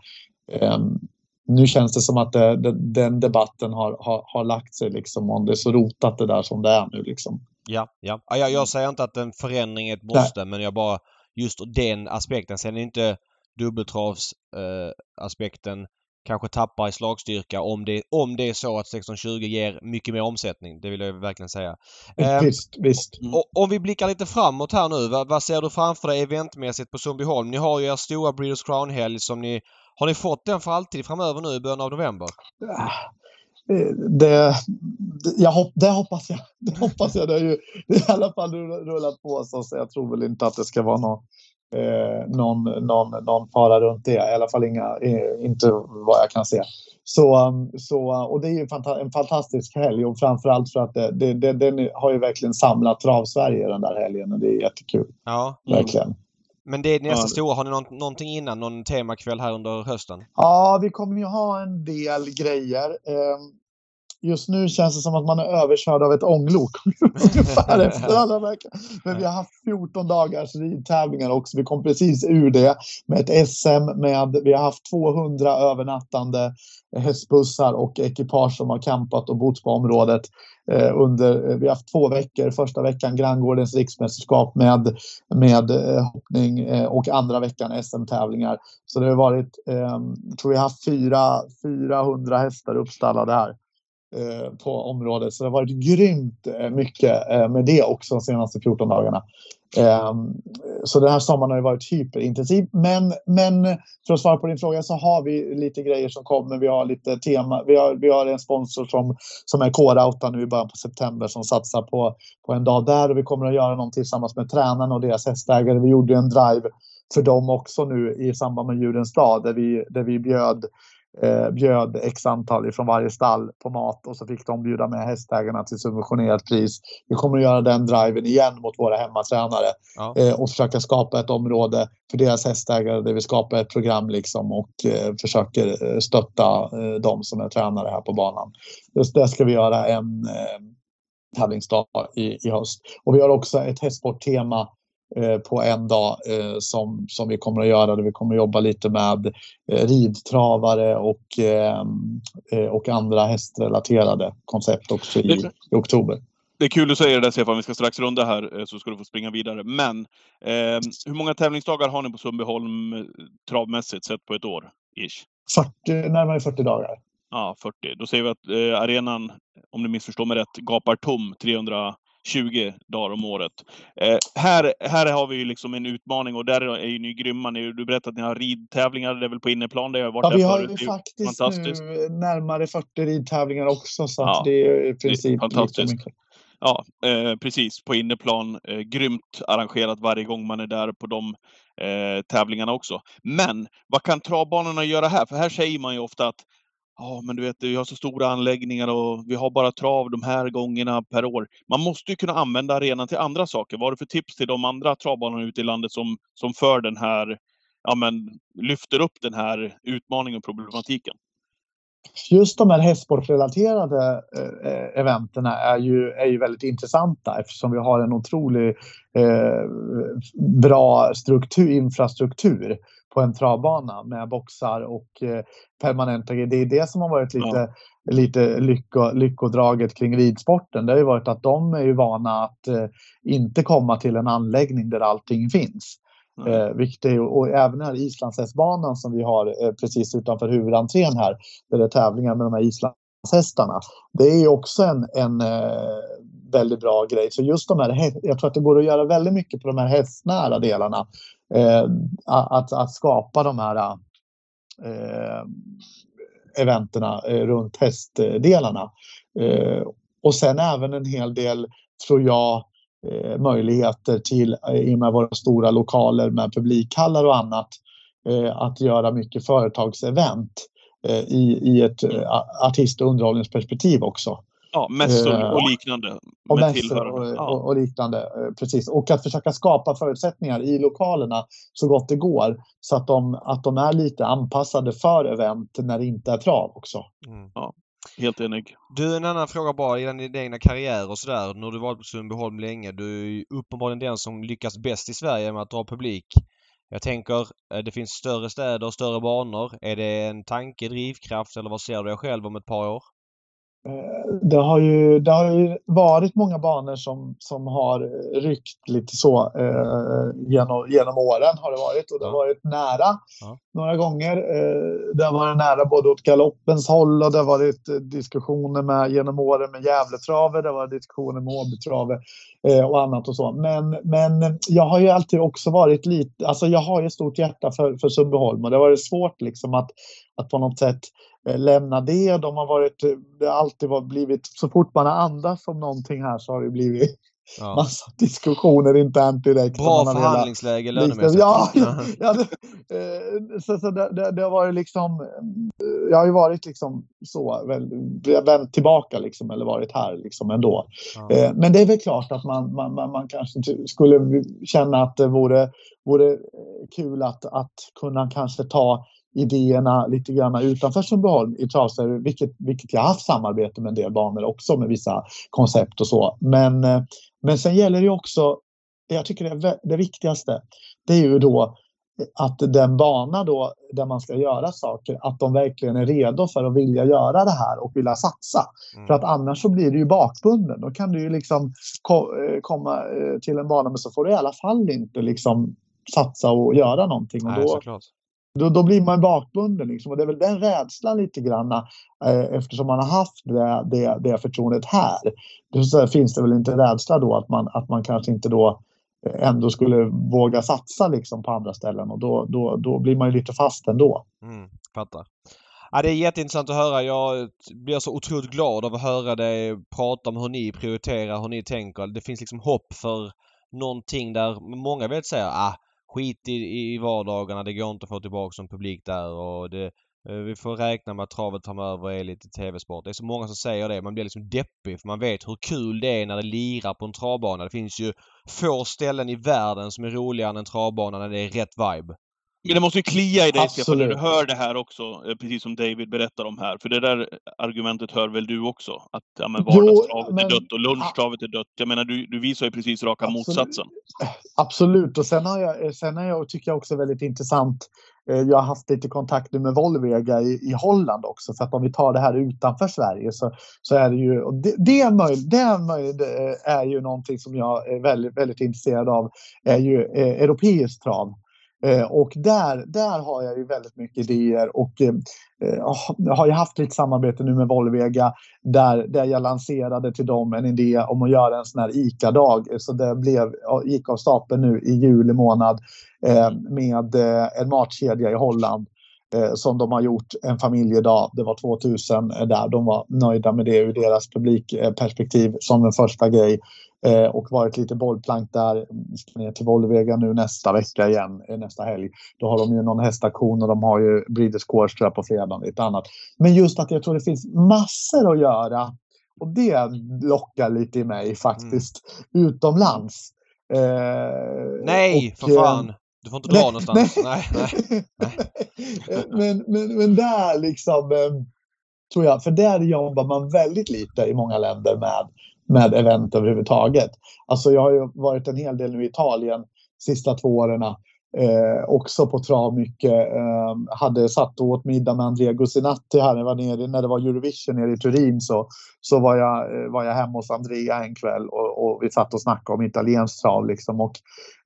S4: ehm, nu känns det som att det, det, den debatten har, har, har lagt sig liksom om det är så rotat det där som det är nu liksom.
S3: Ja, ja. ja jag, jag säger inte att en förändring är ett måste men jag bara just den aspekten. Sen är inte dubbeltravsaspekten eh, aspekten kanske tappar i slagstyrka om det, om det är så att 1620 ger mycket mer omsättning. Det vill jag verkligen säga. Eh,
S4: visst, visst.
S3: och, om vi blickar lite framåt här nu. Vad, vad ser du framför dig eventmässigt på Sundbyholm? Ni har ju er stora Breeders Crown-helg som ni... Har ni fått den för alltid framöver nu i början av november?
S4: Eh, Det, det, jag hopp, det hoppas jag. Det hoppas jag. Det har ju det i alla fall rullat på så, så jag tror väl inte att det ska vara någon, eh, någon, någon, någon fara runt det. I alla fall inga, inte vad jag kan se. Så, så, och det är ju en fantastisk helg och framförallt för att det, det, det, den har ju verkligen samlat Trav-Sverige den där helgen och det är jättekul.
S3: Ja.
S4: Verkligen.
S3: Men det är nästa ja. stora. Har ni någon, någonting innan? Någon temakväll här under hösten?
S4: Ja, vi kommer ju ha en del grejer. Just nu känns det som att man är överkörd av ett ånglok <laughs> ungefär efter alla veckor. Men vi har haft 14 dagars ridtävlingar också. Vi kom precis ur det med ett SM med, vi har haft 200 övernattande eh, hästbussar och ekipage som har campat och bott på området eh, under, eh, vi har haft två veckor. Första veckan Granngårdens riksmästerskap med, med eh, hoppning eh, och andra veckan SM-tävlingar. Så det har varit, eh, tror vi har haft 400 hästar uppstallade här. Eh, på området. Så det har varit grymt eh, mycket eh, med det också de senaste 14 dagarna. Ehm, så den här sommaren har ju varit hyperintensiv. Men, men för att svara på din fråga så har vi lite grejer som kommer. Vi har lite tema. Vi har, vi har en sponsor som, som är K-Rauta nu i början på september som satsar på, på en dag där och vi kommer att göra någonting tillsammans med tränarna och deras hästägare. Vi gjorde en drive för dem också nu i samband med Djurens dag där vi, där vi bjöd eh, bjöd x antal från varje stall på mat och så fick de bjuda med hästägarna till subventionerat pris. Vi kommer att göra den driven igen mot våra hemmatränare ja. eh, och försöka skapa ett område för deras hästägare där vi skapar ett program liksom och eh, försöker eh, stötta eh, de som är tränare här på banan. Just det ska vi göra en eh, tävlingsdag i, i höst. Och vi har också ett hästsporttema på en dag eh, som, som vi kommer att göra. Där vi kommer att jobba lite med eh, ridtravare och, och andra hästrelaterade koncept också i, i oktober.
S1: Det är kul du säger det där Stefan, vi ska strax runda här så ska du få springa vidare. Men eh, hur många tävlingsdagar har ni på Sundbyholm travmässigt sett på ett år? Ish?
S4: 40, närmare 40 dagar.
S1: Ja, 40. Då säger vi att eh, arenan, om du missförstår mig rätt, gapar tom 300 20 dagar om året. Eh, här, här har vi ju liksom en utmaning och där är ju ni grymma. Ni, du berättade att ni har ridtävlingar, det är väl på inneplan jag har varit
S4: ja, vi har ju faktiskt nu närmare 40 ridtävlingar också så ja, det är i princip
S1: fantastiskt. Mycket. Ja, eh, precis. På inneplan. Eh, grymt arrangerat varje gång man är där på de eh, tävlingarna också. Men vad kan travbanorna göra här? För här säger man ju ofta att Ja, men du vet, vi har så stora anläggningar och vi har bara trav de här gångerna per år. Man måste ju kunna använda arenan till andra saker. Vad har du för tips till de andra travbanorna ute i landet som, som för den här, ja men lyfter upp den här utmaningen och problematiken?
S4: Just de här hästsportrelaterade eh, eventerna är ju, är ju väldigt intressanta eftersom vi har en otrolig eh, bra struktur, infrastruktur på en travbana med boxar och eh, permanenta grejer. Det är det som har varit lite, ja. lite lycko, lyckodraget kring ridsporten. Det har ju varit att de är ju vana att eh, inte komma till en anläggning där allting finns. Mm. Eh, är, och även här Islandshästbanan som vi har eh, precis utanför huvudentrén här, där det är tävlingar med de här islandshästarna. Det är ju också en, en eh, väldigt bra grej. Så just de här, jag tror att det går att göra väldigt mycket på de här hästnära delarna. Eh, att, att skapa de här eh, eventerna eh, runt hästdelarna. Eh, och sen även en hel del, tror jag, eh, möjligheter till, eh, i och med våra stora lokaler med publikhallar och annat, eh, att göra mycket företagsevent eh, i, i ett artist och underhållningsperspektiv också.
S1: Ja, mässor och liknande.
S4: Och mässor och, ja. och, och, liknande, precis. Och att försöka skapa förutsättningar i lokalerna så gott det går. Så att de, att de är lite anpassade för event när det inte är trav också.
S1: Mm. Ja, helt enig.
S3: Du, en annan fråga bara. I din egna karriär och sådär. Nu har du varit på Sundbyholm länge. Du är uppenbarligen den som lyckas bäst i Sverige med att dra publik. Jag tänker, det finns större städer, större banor. Är det en tanke, drivkraft eller vad ser du dig själv om ett par år?
S4: Eh, det har ju, det har ju varit många banor som, som har ryckt lite så eh, genom, genom åren har det varit och det har varit nära ja. några gånger. Eh, det har varit nära både åt galoppens håll och det har varit diskussioner med, genom åren med Gävletravet, det har varit diskussioner med Åbytravet eh, och annat och så. Men, men jag har ju alltid också varit lite, alltså jag har ju stort hjärta för, för Sundbyholm och det har varit svårt liksom att, att på något sätt Eh, lämna det. De har varit, det har alltid varit blivit, så fort man har andats om någonting här så har det blivit
S3: Ja. <laughs>
S4: massa diskussioner internt direkt.
S3: Bra förhandlingsläge lönemässigt.
S4: ja, <laughs> ja, det, eh, så, så det, det, har varit liksom, eh, jag har ju varit liksom så, väl, vänt tillbaka liksom, eller varit här liksom ändå.
S3: Ja.
S4: Eh, men det är väl klart att man, man, man, man kanske skulle känna att det vore, vore eh, kul att, att kunna kanske ta idéerna lite grann utanför Sundbyholm i travserier, vilket, vilket jag har haft samarbete med en del banor också med vissa koncept och så. Men, eh, men sen gäller det också, jag tycker det, det viktigaste, det är ju då att den bana då där man ska göra saker, att de verkligen är redo för att vilja göra det här och vilja satsa.
S3: Mm.
S4: För att annars så blir du ju bakbunden. Då kan du ju liksom ko- eh, komma eh, till en bana men så får du i alla fall inte liksom satsa och göra någonting. Och
S3: Nej,
S4: då,
S3: såklart
S4: då, då blir man bakbunden. Liksom. Och det är väl den rädslan lite grann eh, eftersom man har haft det, det, det förtroendet här. Då så finns det väl inte rädsla då att man, att man kanske inte då eh, ändå skulle våga satsa liksom på andra ställen och då, då, då blir man ju lite fast ändå.
S3: Mm, fattar. Ja, det är jätteintressant att höra. Jag blir så otroligt glad av att höra dig prata om hur ni prioriterar, hur ni tänker. Det finns liksom hopp för någonting där många vill säga ah, skit i, i vardagarna, det går inte att få tillbaka som publik där och det, eh, vi får räkna med att travet framöver är lite tv-sport. Det är så många som säger det. Man blir liksom deppig för man vet hur kul det är när det lirar på en travbana. Det finns ju få ställen i världen som är roligare än en travbana när det är rätt vibe.
S1: Men det måste ju klia i dig Stefan när du hör det här också, eh, precis som David berättar om här. För det där argumentet hör väl du också? Att ja, men
S4: Jo,
S1: vardagstravet
S4: men-
S1: är dött och lunchtravet är dött. Jag menar, du, du visar ju precis raka
S4: Absolut.
S1: motsatsen.
S4: Absolut, och sen, har jag, sen är jag, tycker jag också väldigt intressant. eh, Jag har haft lite kontakt nu med Volvega i, i Holland också. För att om vi tar det här utanför Sverige så, så är det ju... Det, det, är möjligt, det är möjligt, eh, är ju någonting som jag är väldigt, väldigt intresserad av. är ju eh, europeisk trav. Eh, och där, där har jag ju väldigt mycket idéer och eh, eh har ju haft lite samarbete nu med Volvega där, där jag lanserade till dem en idé om att göra en sån här ICA-dag. Så det blev, gick av stapeln nu i juli månad eh, med eh, en matkedja i Holland eh, som de har gjort en familjedag. Det var 2000 eh, där. De var nöjda med det ur deras publikperspektiv som en första grej. Eh, och varit lite bollplank där. Ska ner till Volvega nu nästa vecka igen, eh, nästa helg. Då har de ju någon hästaktion och de har ju Breeders Course tror jag på fredag lite annat. Men just att jag tror det finns massor att göra och det lockar lite i mig faktiskt utomlands. Eh,
S3: Nej,
S4: och,
S3: för
S4: eh,
S3: fan! Du får inte dra någonstans. Nej, nej. <laughs>
S4: men, men, men där liksom, eh, tror jag, för där jobbar man väldigt lite i många länder med, med event överhuvudtaget. Alltså jag har ju varit en hel del nu i Italien sista två åren. Eh, också på trav mycket. Eh, hade satt och åt middag med Andrea Gussinatti här när, jag var nere, när det var Eurovision nere i Turin. Så, så var, jag, eh, var jag hemma hos Andrea en kväll och, och vi satt och snackade om italienskt trav. Liksom. Och,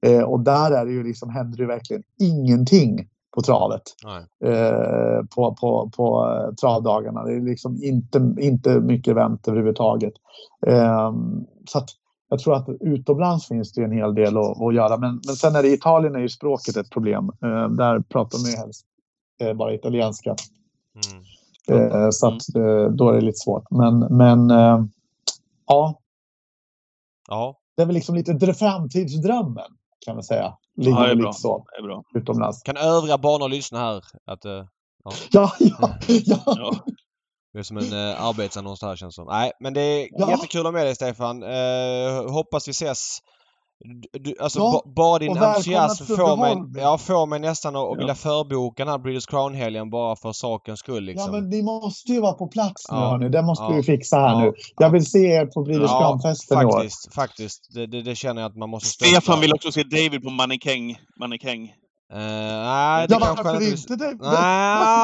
S4: eh, och där är det ju liksom, händer det verkligen ingenting på travet eh, på, på, på eh, travdagarna. Det är liksom inte, inte mycket event överhuvudtaget. Eh, så att jag tror att utomlands finns det en hel del att, att göra. Men, men sen är det Italien är ju språket ett problem. Eh, där pratar man ju helst eh, bara italienska.
S3: Mm.
S4: Eh, så att, då är det lite svårt. Men, men ja,
S3: Ja.
S4: det är väl liksom lite dr- framtidsdrömmen kan man säga. Ligger
S1: Ja, det är bra.
S4: så
S1: Det är bra.
S4: utomlands.
S3: Kan övriga banor lyssna här? Att, eh,
S4: Ja, <laughs> ja, ja. <laughs>
S1: Ja.
S3: det är som en uh, arbetsannons det här känns som. Nej, men det är
S4: Ja.
S3: jättekul att ha med dig Stefan. Eh, hoppas vi ses. Du, alltså
S4: Ja,
S3: ba, bara din entusiasm får mig, ja, får mig nästan att,
S1: Ja.
S3: vilja förboka den här British Crown-helgen bara för sakens skull liksom.
S4: Ja, men ni måste ju vara på plats nu
S3: Ja.
S4: hörni. Det måste
S3: Ja.
S4: vi fixa här
S3: Ja.
S4: nu. Jag vill se er på Breeders
S3: Ja,
S4: Crown-festen i år.
S3: faktiskt. Faktiskt. Det, det, det känner jag att man måste stötta.
S1: Stefan vill också se David på mannekäng. mannekäng.
S3: Eh, nej, det
S4: Ja,
S3: kanske
S4: varför inte? Det,
S3: Nej.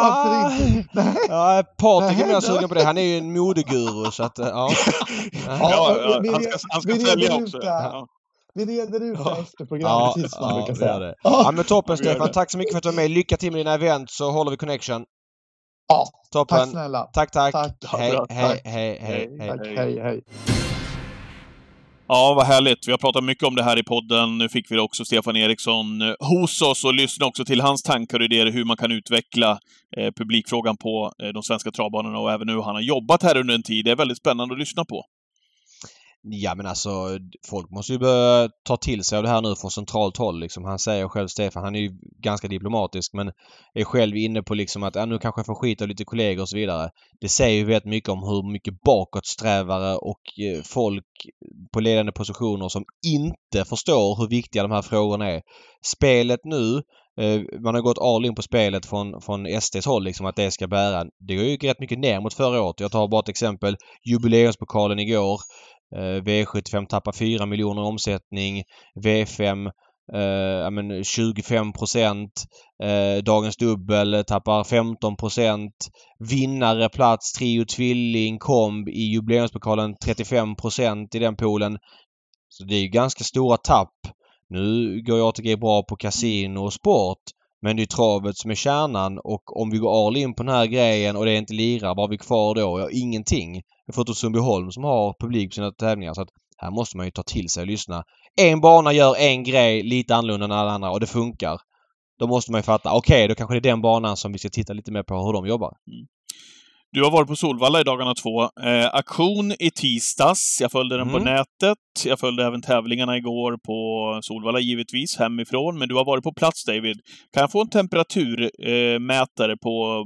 S4: varför inte? Nej. <laughs>
S3: Ja, Patrik är mer sugen på det. Han är ju en modeguru så att, eh, ja. <laughs>
S1: Ja,
S4: Ja,
S1: ja, han ska, han ska sälja också. Ja.
S4: Vi reder ut det
S3: Ja.
S4: efter programmet, ja, som man
S3: ja,
S4: brukar säga.
S3: det.
S4: Ja.
S3: Men toppen Stefan. Tack så mycket för att du var med. Lycka till med dina event så håller vi connection.
S4: Ja,
S3: Toppen.
S4: tack snälla.
S3: Tack, tack.
S4: Tack.
S3: Hej, hej,
S4: Tack.
S3: hej, hej, hej.
S4: Tack, hej, hej.
S1: Ja, vad härligt. Vi har pratat mycket om det här i podden. Nu fick vi också Stefan Eriksson eh, hos oss och lyssna också till hans tankar och idéer hur man kan utveckla eh, publikfrågan på eh, de svenska travbanorna och även nu han har jobbat här under en tid. Det är väldigt spännande att lyssna på.
S3: Ja men alltså folk måste ju börja ta till sig av det här nu från centralt håll liksom. Han säger själv Stefan, han är ju ganska diplomatisk men är själv inne på liksom att ja, nu kanske jag får skit av lite kollegor och så vidare. Det säger ju väldigt mycket om hur mycket bakåtsträvare och eh, folk på ledande positioner som inte förstår hur viktiga de här frågorna är. Spelet nu eh, man har gått all in på spelet från, från SDs håll liksom att det ska bära. Det går ju rätt mycket ner mot förra året. Jag tar bara ett exempel. Jubileumspokalen igår. Eh, V75 tappar 4 miljoner i omsättning. V5 Uh, ja, men 25 procent. Uh, dagens dubbel tappar 15 procent. Vinnare plats Trio Tvilling komb i jubileumspokalen 35 procent i den poolen. Så det är ju ganska stora tapp. Nu går ju ATG bra på kasino och sport. Men det är travet som är kärnan och om vi går all in på den här grejen och det inte lirar, vad har vi kvar då? Ja, ingenting. Förutom Sundbyholm som har publik på sina tävlingar. Så att här måste man ju ta till sig och lyssna. En bana gör en grej lite annorlunda än alla andra och det funkar. Då måste man ju fatta, okej okay, då kanske det är den banan som vi ska titta lite mer på hur de jobbar. Mm.
S1: Du har varit på Solvalla i dagarna två. Eh, aktion i tisdags. Jag följde den mm. på nätet. Jag följde även tävlingarna igår på Solvalla, givetvis, hemifrån. Men du har varit på plats, David. Kan jag få en temperaturmätare eh, på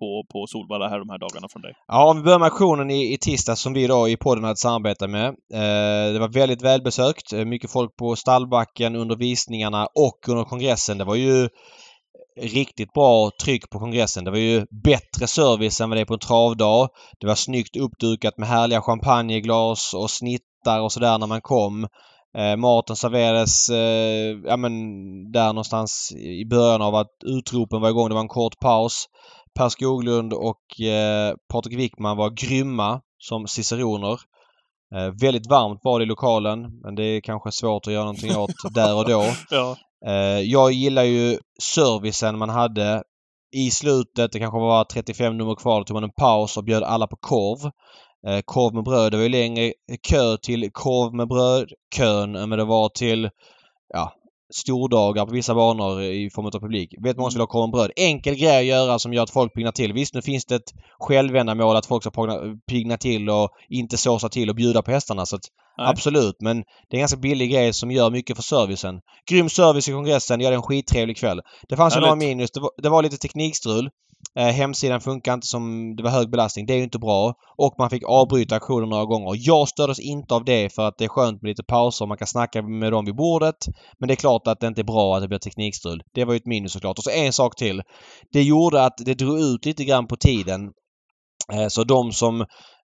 S1: på, på Solvalla här de här dagarna från dig?
S3: Ja, om vi börjar med aktionen i, i tisdags som vi då i podden hade samarbetat med. Eh, det var väldigt välbesökt. Eh, mycket folk på stallbacken under visningarna och under kongressen. Det var ju riktigt bra tryck på kongressen. Det var ju bättre service än vad det är på en travdag. Det var snyggt uppdukat med härliga champagneglas och snittar och sådär när man kom. Eh, maten serverades eh, ja, men där någonstans i början av att utropen var igång. Det var en kort paus. Per Skoglund och eh, Patrik Wickman var grymma som ciceroner. Eh, väldigt varmt var det i lokalen men det är kanske svårt att göra någonting åt där och då. <laughs>
S1: ja.
S3: Eh, jag gillar ju servicen man hade i slutet. Det kanske var 35 nummer kvar. Då tog man en paus och bjöd alla på korv. Eh, korv med bröd. Det var ju längre kö till korv med bröd-kön än eh, det var till ja, stordagar på vissa banor i form av publik. Vet många som vill ha korv bröd. Enkel grej att göra som gör att folk piggnar till. Visst, nu finns det ett självändamål att folk ska piggna till och inte såsa till och bjuda på hästarna. Så att, absolut, men det är en ganska billig grej som gör mycket för servicen. Grym service i kongressen. Jag hade en skittrevlig kväll. Det fanns ju några minus. Det var, det var lite teknikstrul. Eh, hemsidan funkar inte som... Det var hög belastning. Det är ju inte bra. Och man fick avbryta aktionen några gånger. Jag stördes inte av det för att det är skönt med lite pauser. Man kan snacka med dem vid bordet. Men det är klart att det inte är bra att det blir teknikstrul. Det var ju ett minus såklart. Och så en sak till. Det gjorde att det drog ut lite grann på tiden. Eh, så de som...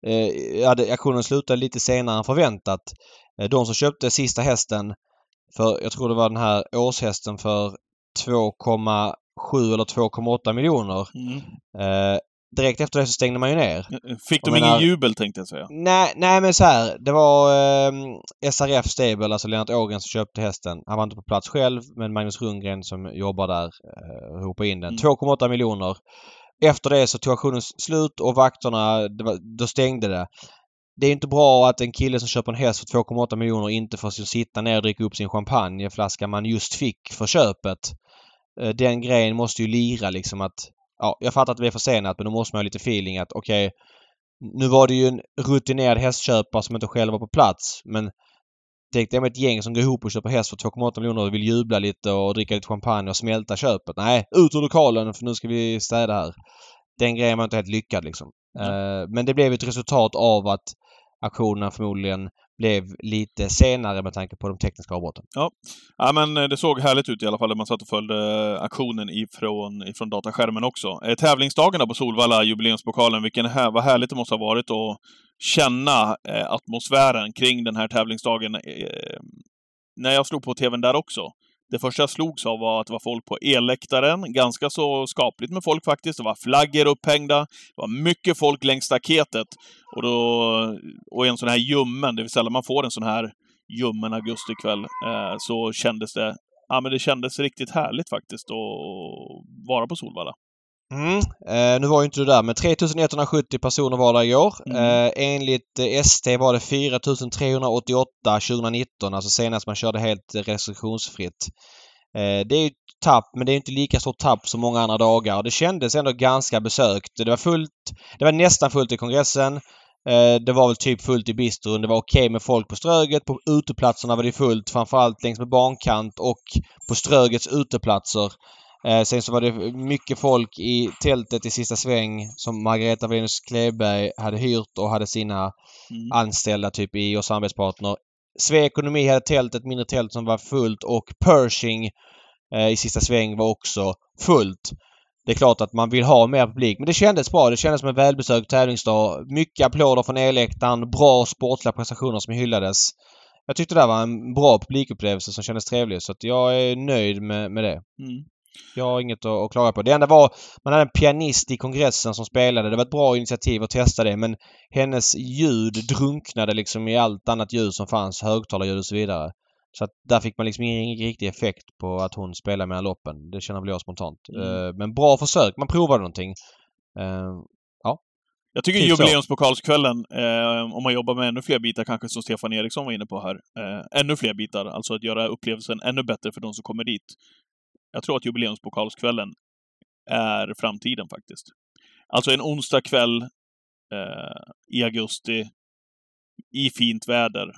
S3: Eh, hade aktionen slutade lite senare än förväntat. Eh, de som köpte sista hästen för, jag tror det var den här årshästen för 2,7 eller 2,8 miljoner. Mm. Eh, direkt efter det så stängde man ju ner.
S1: Fick de ingen jubel tänkte jag säga?
S3: Nej, nej men så här. Det var eh, SRF Stable, alltså Lennart Ågren som köpte hästen. Han var inte på plats själv men Magnus Rundgren som jobbar där eh, ropade in den. Mm. 2,8 miljoner. Efter det så tog auktionen slut och vakterna, var, då stängde det. Det är inte bra att en kille som köper en häst för 2,8 miljoner inte får sitta ner och dricka upp sin champagneflaska man just fick för köpet. Eh, den grejen måste ju lira liksom att... Ja, jag fattar att det är försenat men då måste man ha lite feeling att okej, okay, nu var det ju en rutinerad hästköpare som inte själv var på plats men Tänk dig med ett gäng som går ihop och köper häst för 2,8 miljoner och vill jubla lite och dricka lite champagne och smälta köpet. Nej, ut ur lokalen för nu ska vi städa här. Den grejen var inte helt lyckad liksom. Mm. Men det blev ett resultat av att aktionen förmodligen blev lite senare med tanke på de tekniska avbrotten.
S1: Ja. ja, men eh, det såg härligt ut i alla fall när man satt och följde eh, aktionen ifrån, ifrån dataskärmen också. Eh, tävlingsdagarna på Solvalla, jubileumspokalen, vilken här, vad härligt det måste ha varit att känna eh, atmosfären kring den här tävlingsdagen. Eh, när jag slog på TVn där också. Det första jag slogs av var att det var folk på elläktaren. Ganska så skapligt med folk faktiskt. Det var flaggor upphängda. Det var mycket folk längs staketet. Och, då, och en sån här ljummen, det vill säga man får en sån här ljummen augustikväll, eh, så kändes det Ja, men det kändes riktigt härligt faktiskt att vara på Solvalla.
S3: Mm. Eh, nu var ju inte du där men 3170 personer var där igår. Mm. Eh, enligt eh, ST var det 4388 2019, alltså senast man körde helt restriktionsfritt. Eh, det är ju tapp men det är inte lika stort tapp som många andra dagar. Det kändes ändå ganska besökt. Det var fullt. Det var nästan fullt i kongressen. Eh, det var väl typ fullt i bistron. Det var okej okay med folk på Ströget. På uteplatserna var det fullt. Framförallt längs med bankant och på Strögets uteplatser. Eh, sen så var det mycket folk i tältet i sista sväng som Margareta Venus Kleberg hade hyrt och hade sina mm. anställda typ i och samarbetspartner. Sve Ekonomi hade tält, ett mindre tält som var fullt och Pershing eh, i sista sväng var också fullt. Det är klart att man vill ha mer publik men det kändes bra. Det kändes som en välbesökt tävlingsdag. Mycket applåder från elläktaren. Bra sportsliga prestationer som hyllades. Jag tyckte det var en bra publikupplevelse som kändes trevlig så att jag är nöjd med, med det. Mm. Jag har inget att, att klaga på. Det enda var man hade en pianist i kongressen som spelade. Det var ett bra initiativ att testa det men hennes ljud drunknade liksom i allt annat ljud som fanns. Högtalarljud och så vidare. Så att där fick man liksom ingen riktig effekt på att hon spelade med loppen. Det känner väl jag spontant. Mm. Uh, men bra försök. Man provade någonting. Uh, ja.
S1: Jag tycker jubileumspokalskvällen, eh, om man jobbar med ännu fler bitar, kanske som Stefan Eriksson var inne på här, eh, ännu fler bitar, alltså att göra upplevelsen ännu bättre för de som kommer dit. Jag tror att jubileumspokalskvällen är framtiden faktiskt. Alltså en onsdag kväll eh, i augusti, i fint väder.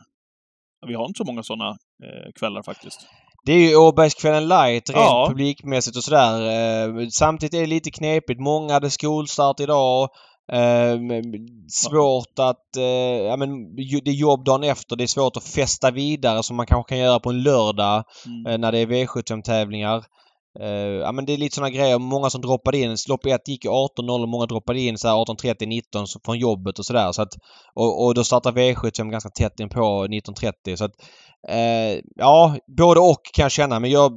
S1: Vi har inte så många sådana eh, kvällar faktiskt.
S3: Det är ju Åbergskvällen light rent ja. publikmässigt och sådär. Eh, samtidigt är det lite knepigt. Många hade skolstart idag. Eh, svårt att... Eh, ja, men det är jobb dagen efter. Det är svårt att festa vidare som man kanske kan göra på en lördag mm. eh, när det är V75-tävlingar. Uh, ja men det är lite sådana grejer. Många som droppade in. Lopp 1 gick ju 18.00 och många droppade in så 18.30, 19 från jobbet och sådär. Så att, och, och då startar V75 ganska tätt in på 19.30. Så att Eh, ja, både och kan jag känna. Men jag,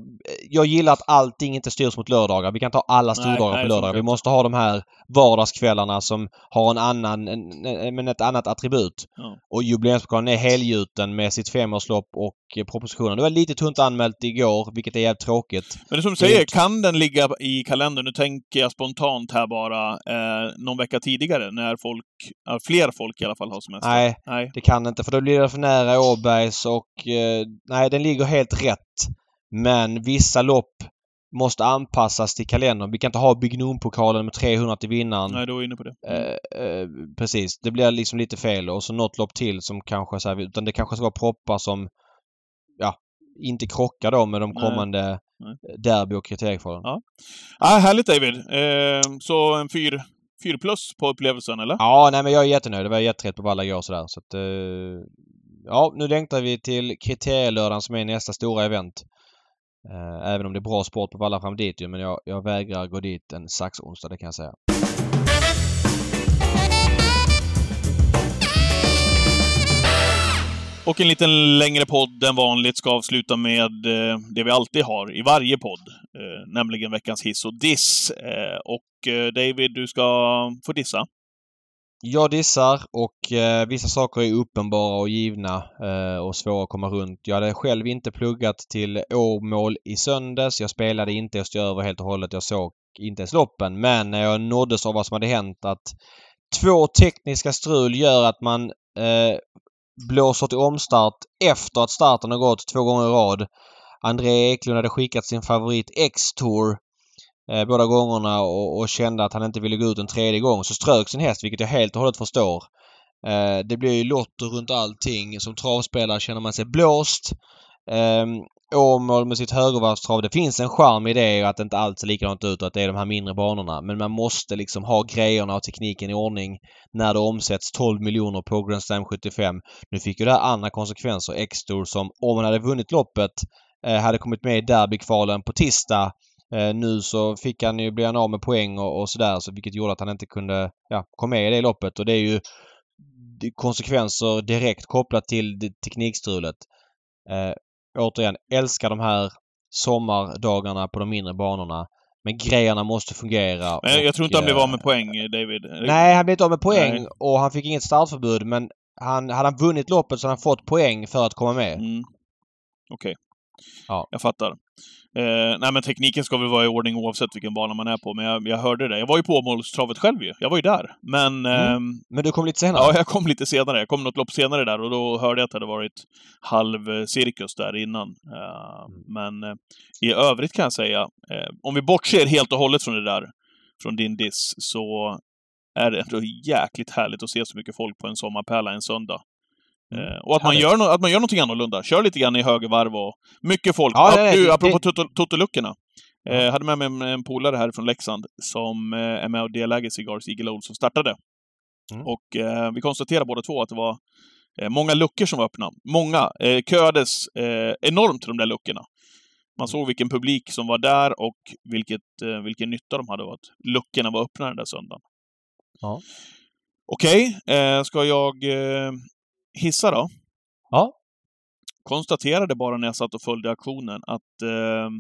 S3: jag gillar att allting inte styrs mot lördagar. Vi kan ta alla stordagar på lördagar. Vi måste ha de här vardagskvällarna som har en annan, en, en, men ett annat attribut. Ja. Och jubileumspokalen är helgjuten med sitt femårslopp och propositionen. Det var lite tunt anmält igår, vilket är jävligt tråkigt.
S1: Säger, kan den ligga i kalendern? Nu tänker jag spontant här bara, eh, någon vecka tidigare när folk, fler folk i alla fall har semester?
S3: Nej, Nej, det kan inte för då blir det för nära Åbergs och Eh, nej, den ligger helt rätt. Men vissa lopp måste anpassas till kalendern. Vi kan inte ha Byggnum-pokalen med 300 till vinnaren.
S1: Nej, du är inne på det. Eh,
S3: eh, precis. Det blir liksom lite fel. Och så något lopp till som kanske så här, utan det kanske ska vara proppar som ja, inte krockar då med de kommande Nej. Derby och kriteriekvalen.
S1: Ja. Ah, härligt David! Eh, så en fyr, fyr plus på upplevelsen, eller?
S3: Ja, nej men jag är jättenöjd. Det var jätterätt på Valla igår sådär. Så att, eh, ja, nu längtar vi till kriterielördagen som är nästa stora event. Eh, även om det är bra sport på alla fram dit ju, men jag, jag vägrar gå dit en sax-onsdag, det kan jag säga.
S1: Och en liten längre podd än vanligt ska avsluta med eh, det vi alltid har i varje podd, eh, nämligen veckans hiss och diss. Eh, och eh, David, du ska få dissa.
S3: Jag dissar och eh, vissa saker är uppenbara och givna eh, och svåra att komma runt. Jag hade själv inte pluggat till Åmål i söndags. Jag spelade inte över helt och hållet. Jag såg inte ens loppen. Men när jag nåddes av vad som hade hänt att två tekniska strul gör att man eh, blåser till omstart efter att starten har gått två gånger i rad. André Eklund hade skickat sin favorit X-Tour eh, båda gångerna och, och, kände att han inte ville gå ut en tredje gång så strök sin häst vilket jag helt och hållet förstår. Eh, det blir ju lotter runt allting. Som travspelare känner man sig blåst. Eh, Åmål med sitt högervarvstrav. Det finns en charm i det att det inte alls ser likadant ut och att det är de här mindre banorna. Men man måste liksom ha grejerna och tekniken i ordning när det omsätts 12 miljoner på Grand Slam 75. Nu fick ju det här andra konsekvenser. X-Tour som om man hade vunnit loppet eh, hade kommit med i derbykvalen på tisdag Eh, nu så fick han ju, bli han av med poäng och, och sådär så vilket gjorde att han inte kunde ja, komma med i det loppet och det är ju konsekvenser direkt kopplat till teknikstrulet. Eh, återigen, älskar de här sommardagarna på de mindre banorna. Men grejerna måste fungera.
S1: Men jag, och, tror inte han blev av med eh, poäng, David.
S3: Nej, han blev inte av med poäng nej. och han fick inget startförbud men han, hade han vunnit loppet så hade han fått poäng för att komma med. Mm.
S1: Okej. Okay. Ja. Jag fattar. Eh, nej men tekniken ska väl vara i ordning oavsett vilken bana man är på, men jag, jag hörde det. Jag var ju på Åmålstravet själv ju. Jag var ju där. Men... Mm. Eh,
S3: men du kom lite senare?
S1: Ja, jag kom lite senare. Jag kom något lopp senare där och då hörde jag att det hade varit halv cirkus där innan. Eh, men eh, i övrigt kan jag säga, eh, om vi bortser helt och hållet från det där, från din diss, så är det ändå jäkligt härligt att se så mycket folk på en sommarpärla en söndag.
S3: Mm.
S1: Eh, och att man, gör no att man gör någonting annorlunda. Kör lite grann i högervarv och mycket folk.
S3: Ja, nej,
S1: du,
S3: det-
S1: apropå Totoluckorna. Eh, jag hade med mig en, en polare här från Leksand som eh, är med och deläger Cigars Eagle Old som startade.
S3: Mm.
S1: Och eh, vi konstaterade båda två att det var eh, många luckor som var öppna. Många. Eh, köades eh, enormt till de där luckorna. Man såg vilken publik som var där och vilket, eh, vilken nytta de hade av att luckorna var öppna den där söndagen.
S3: Ja.
S1: Okej, eh, ska jag eh, hissa då?
S3: Ja.
S1: Konstaterade bara när jag satt och följde auktionen att eh,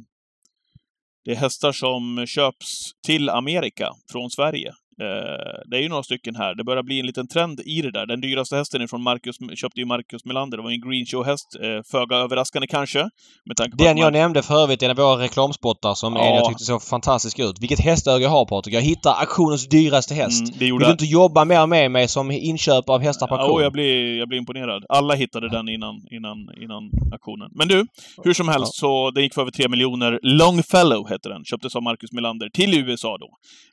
S1: det är hästar som köps till Amerika från Sverige. Eh, det är ju några stycken här. Det börjar bli en liten trend i det där. Den dyraste hästen är från Marcus, köpte ju Marcus Melander. Det var en Green Show-häst. Eh, föga överraskande kanske. Med tanke på
S3: Den jag nämnde för övrigt, en av våra reklamspottar som en
S1: Ja.
S3: jag tyckte såg fantastisk ut. Vilket hästöga jag har Patrik. Jag hittar auktionens dyraste häst.
S1: Mm, det
S3: Vill
S1: gjorde
S3: du inte jobba mer med mig som inköpare av hästar på
S1: Ja,
S3: auktion?
S1: och jag blir, jag blir imponerad. Alla hittade den innan, innan, innan auktionen. Men du, hur som helst så den gick för över 3 miljoner. Longfellow heter den. Köptes av Marcus Melander till USA då.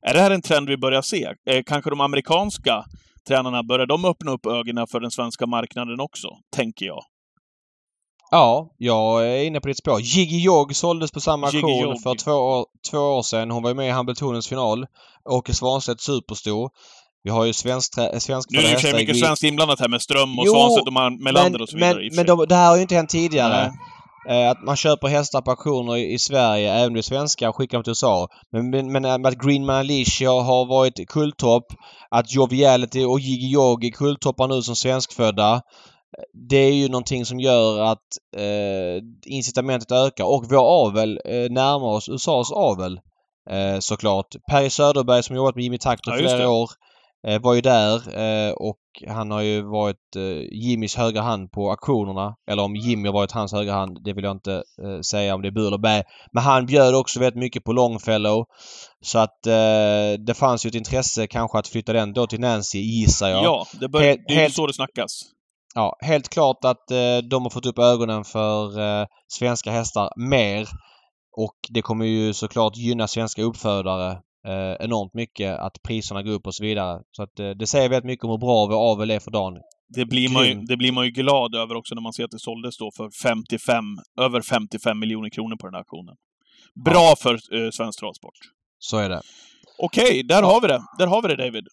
S1: Är det här en trend vi börjar se? Eh, kanske de amerikanska tränarna, börjar de öppna upp ögonen för den svenska marknaden också? Tänker jag.
S3: Ja, jag är inne på ditt spår. Jiggy Jog såldes på samma auktion för två år, två år sedan. Hon var ju med i Hambletonens final. Åke Svanstedt superstor. Vi har ju svensk, svensk
S1: Nu är det i och för sig mycket svenskt inblandat här med Ström och
S3: Jo,
S1: Svanstedt och Melander
S3: men,
S1: och så vidare.
S3: Men, men de, det här har ju inte hänt tidigare.
S1: Nej.
S3: Eh, Att man köper hästar på auktioner i, Sverige, även de svenska, och skickar dem till USA. Men, men, men eh, att Greenman Alicia har varit kulttopp, att Joviality och Jiggy Jog är kulttoppar nu som svenskfödda. eh, Det är ju någonting som gör att eh, incitamentet ökar och vår avel eh, närmar oss USAs avel. Eh, såklart. Perry Söderberg som jobbat med Jimmy Takter
S1: Ja,
S3: flera år var ju där eh, och han har ju varit eh, Jimmys högra hand på auktionerna. Eller om Jimmy har varit hans högra hand, det vill jag inte eh, säga om det är bu eller bä. Men han bjöd också väldigt mycket på Longfellow. Så att eh, det fanns ju ett intresse kanske att flytta den då till Nancy gissar jag.
S1: Ja, det, bör,
S3: Helt-
S1: det är ju
S3: helt-
S1: så det snackas.
S3: Ja, helt klart att eh, de har fått upp ögonen för eh, svenska hästar mer. Och det kommer ju såklart gynna svenska uppfödare eh, enormt mycket att priserna går upp och så vidare. Så att eh, det säger väldigt mycket om hur bra vår avel är för dagen.
S1: Det blir, man ju, det blir man ju glad över också när man ser att det såldes då för 55, över 55 miljoner kronor på den här auktionen. Bra för eh, svensk travsport.
S3: Så är det.
S1: Okej, där har vi det. Där har vi det David.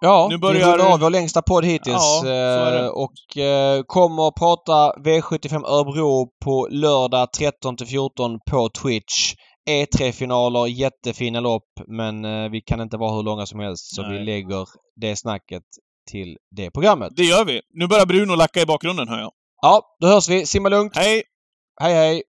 S3: Ja,
S1: Nu
S3: vi
S1: börjar-
S3: rundar av vår längsta podd hittills.
S1: Ja,
S3: eh, och eh, kommer att prata V75 Örebro på lördag 13-14 på Twitch. E3-finaler, jättefina lopp men eh, vi kan inte vara hur långa som helst så
S1: Nej.
S3: vi lägger det snacket till det programmet.
S1: Det gör vi. Nu börjar Bruno lacka i bakgrunden, hör jag.
S3: Ja, då hörs vi. Simma lugnt.
S1: Hej!
S3: Hej hej!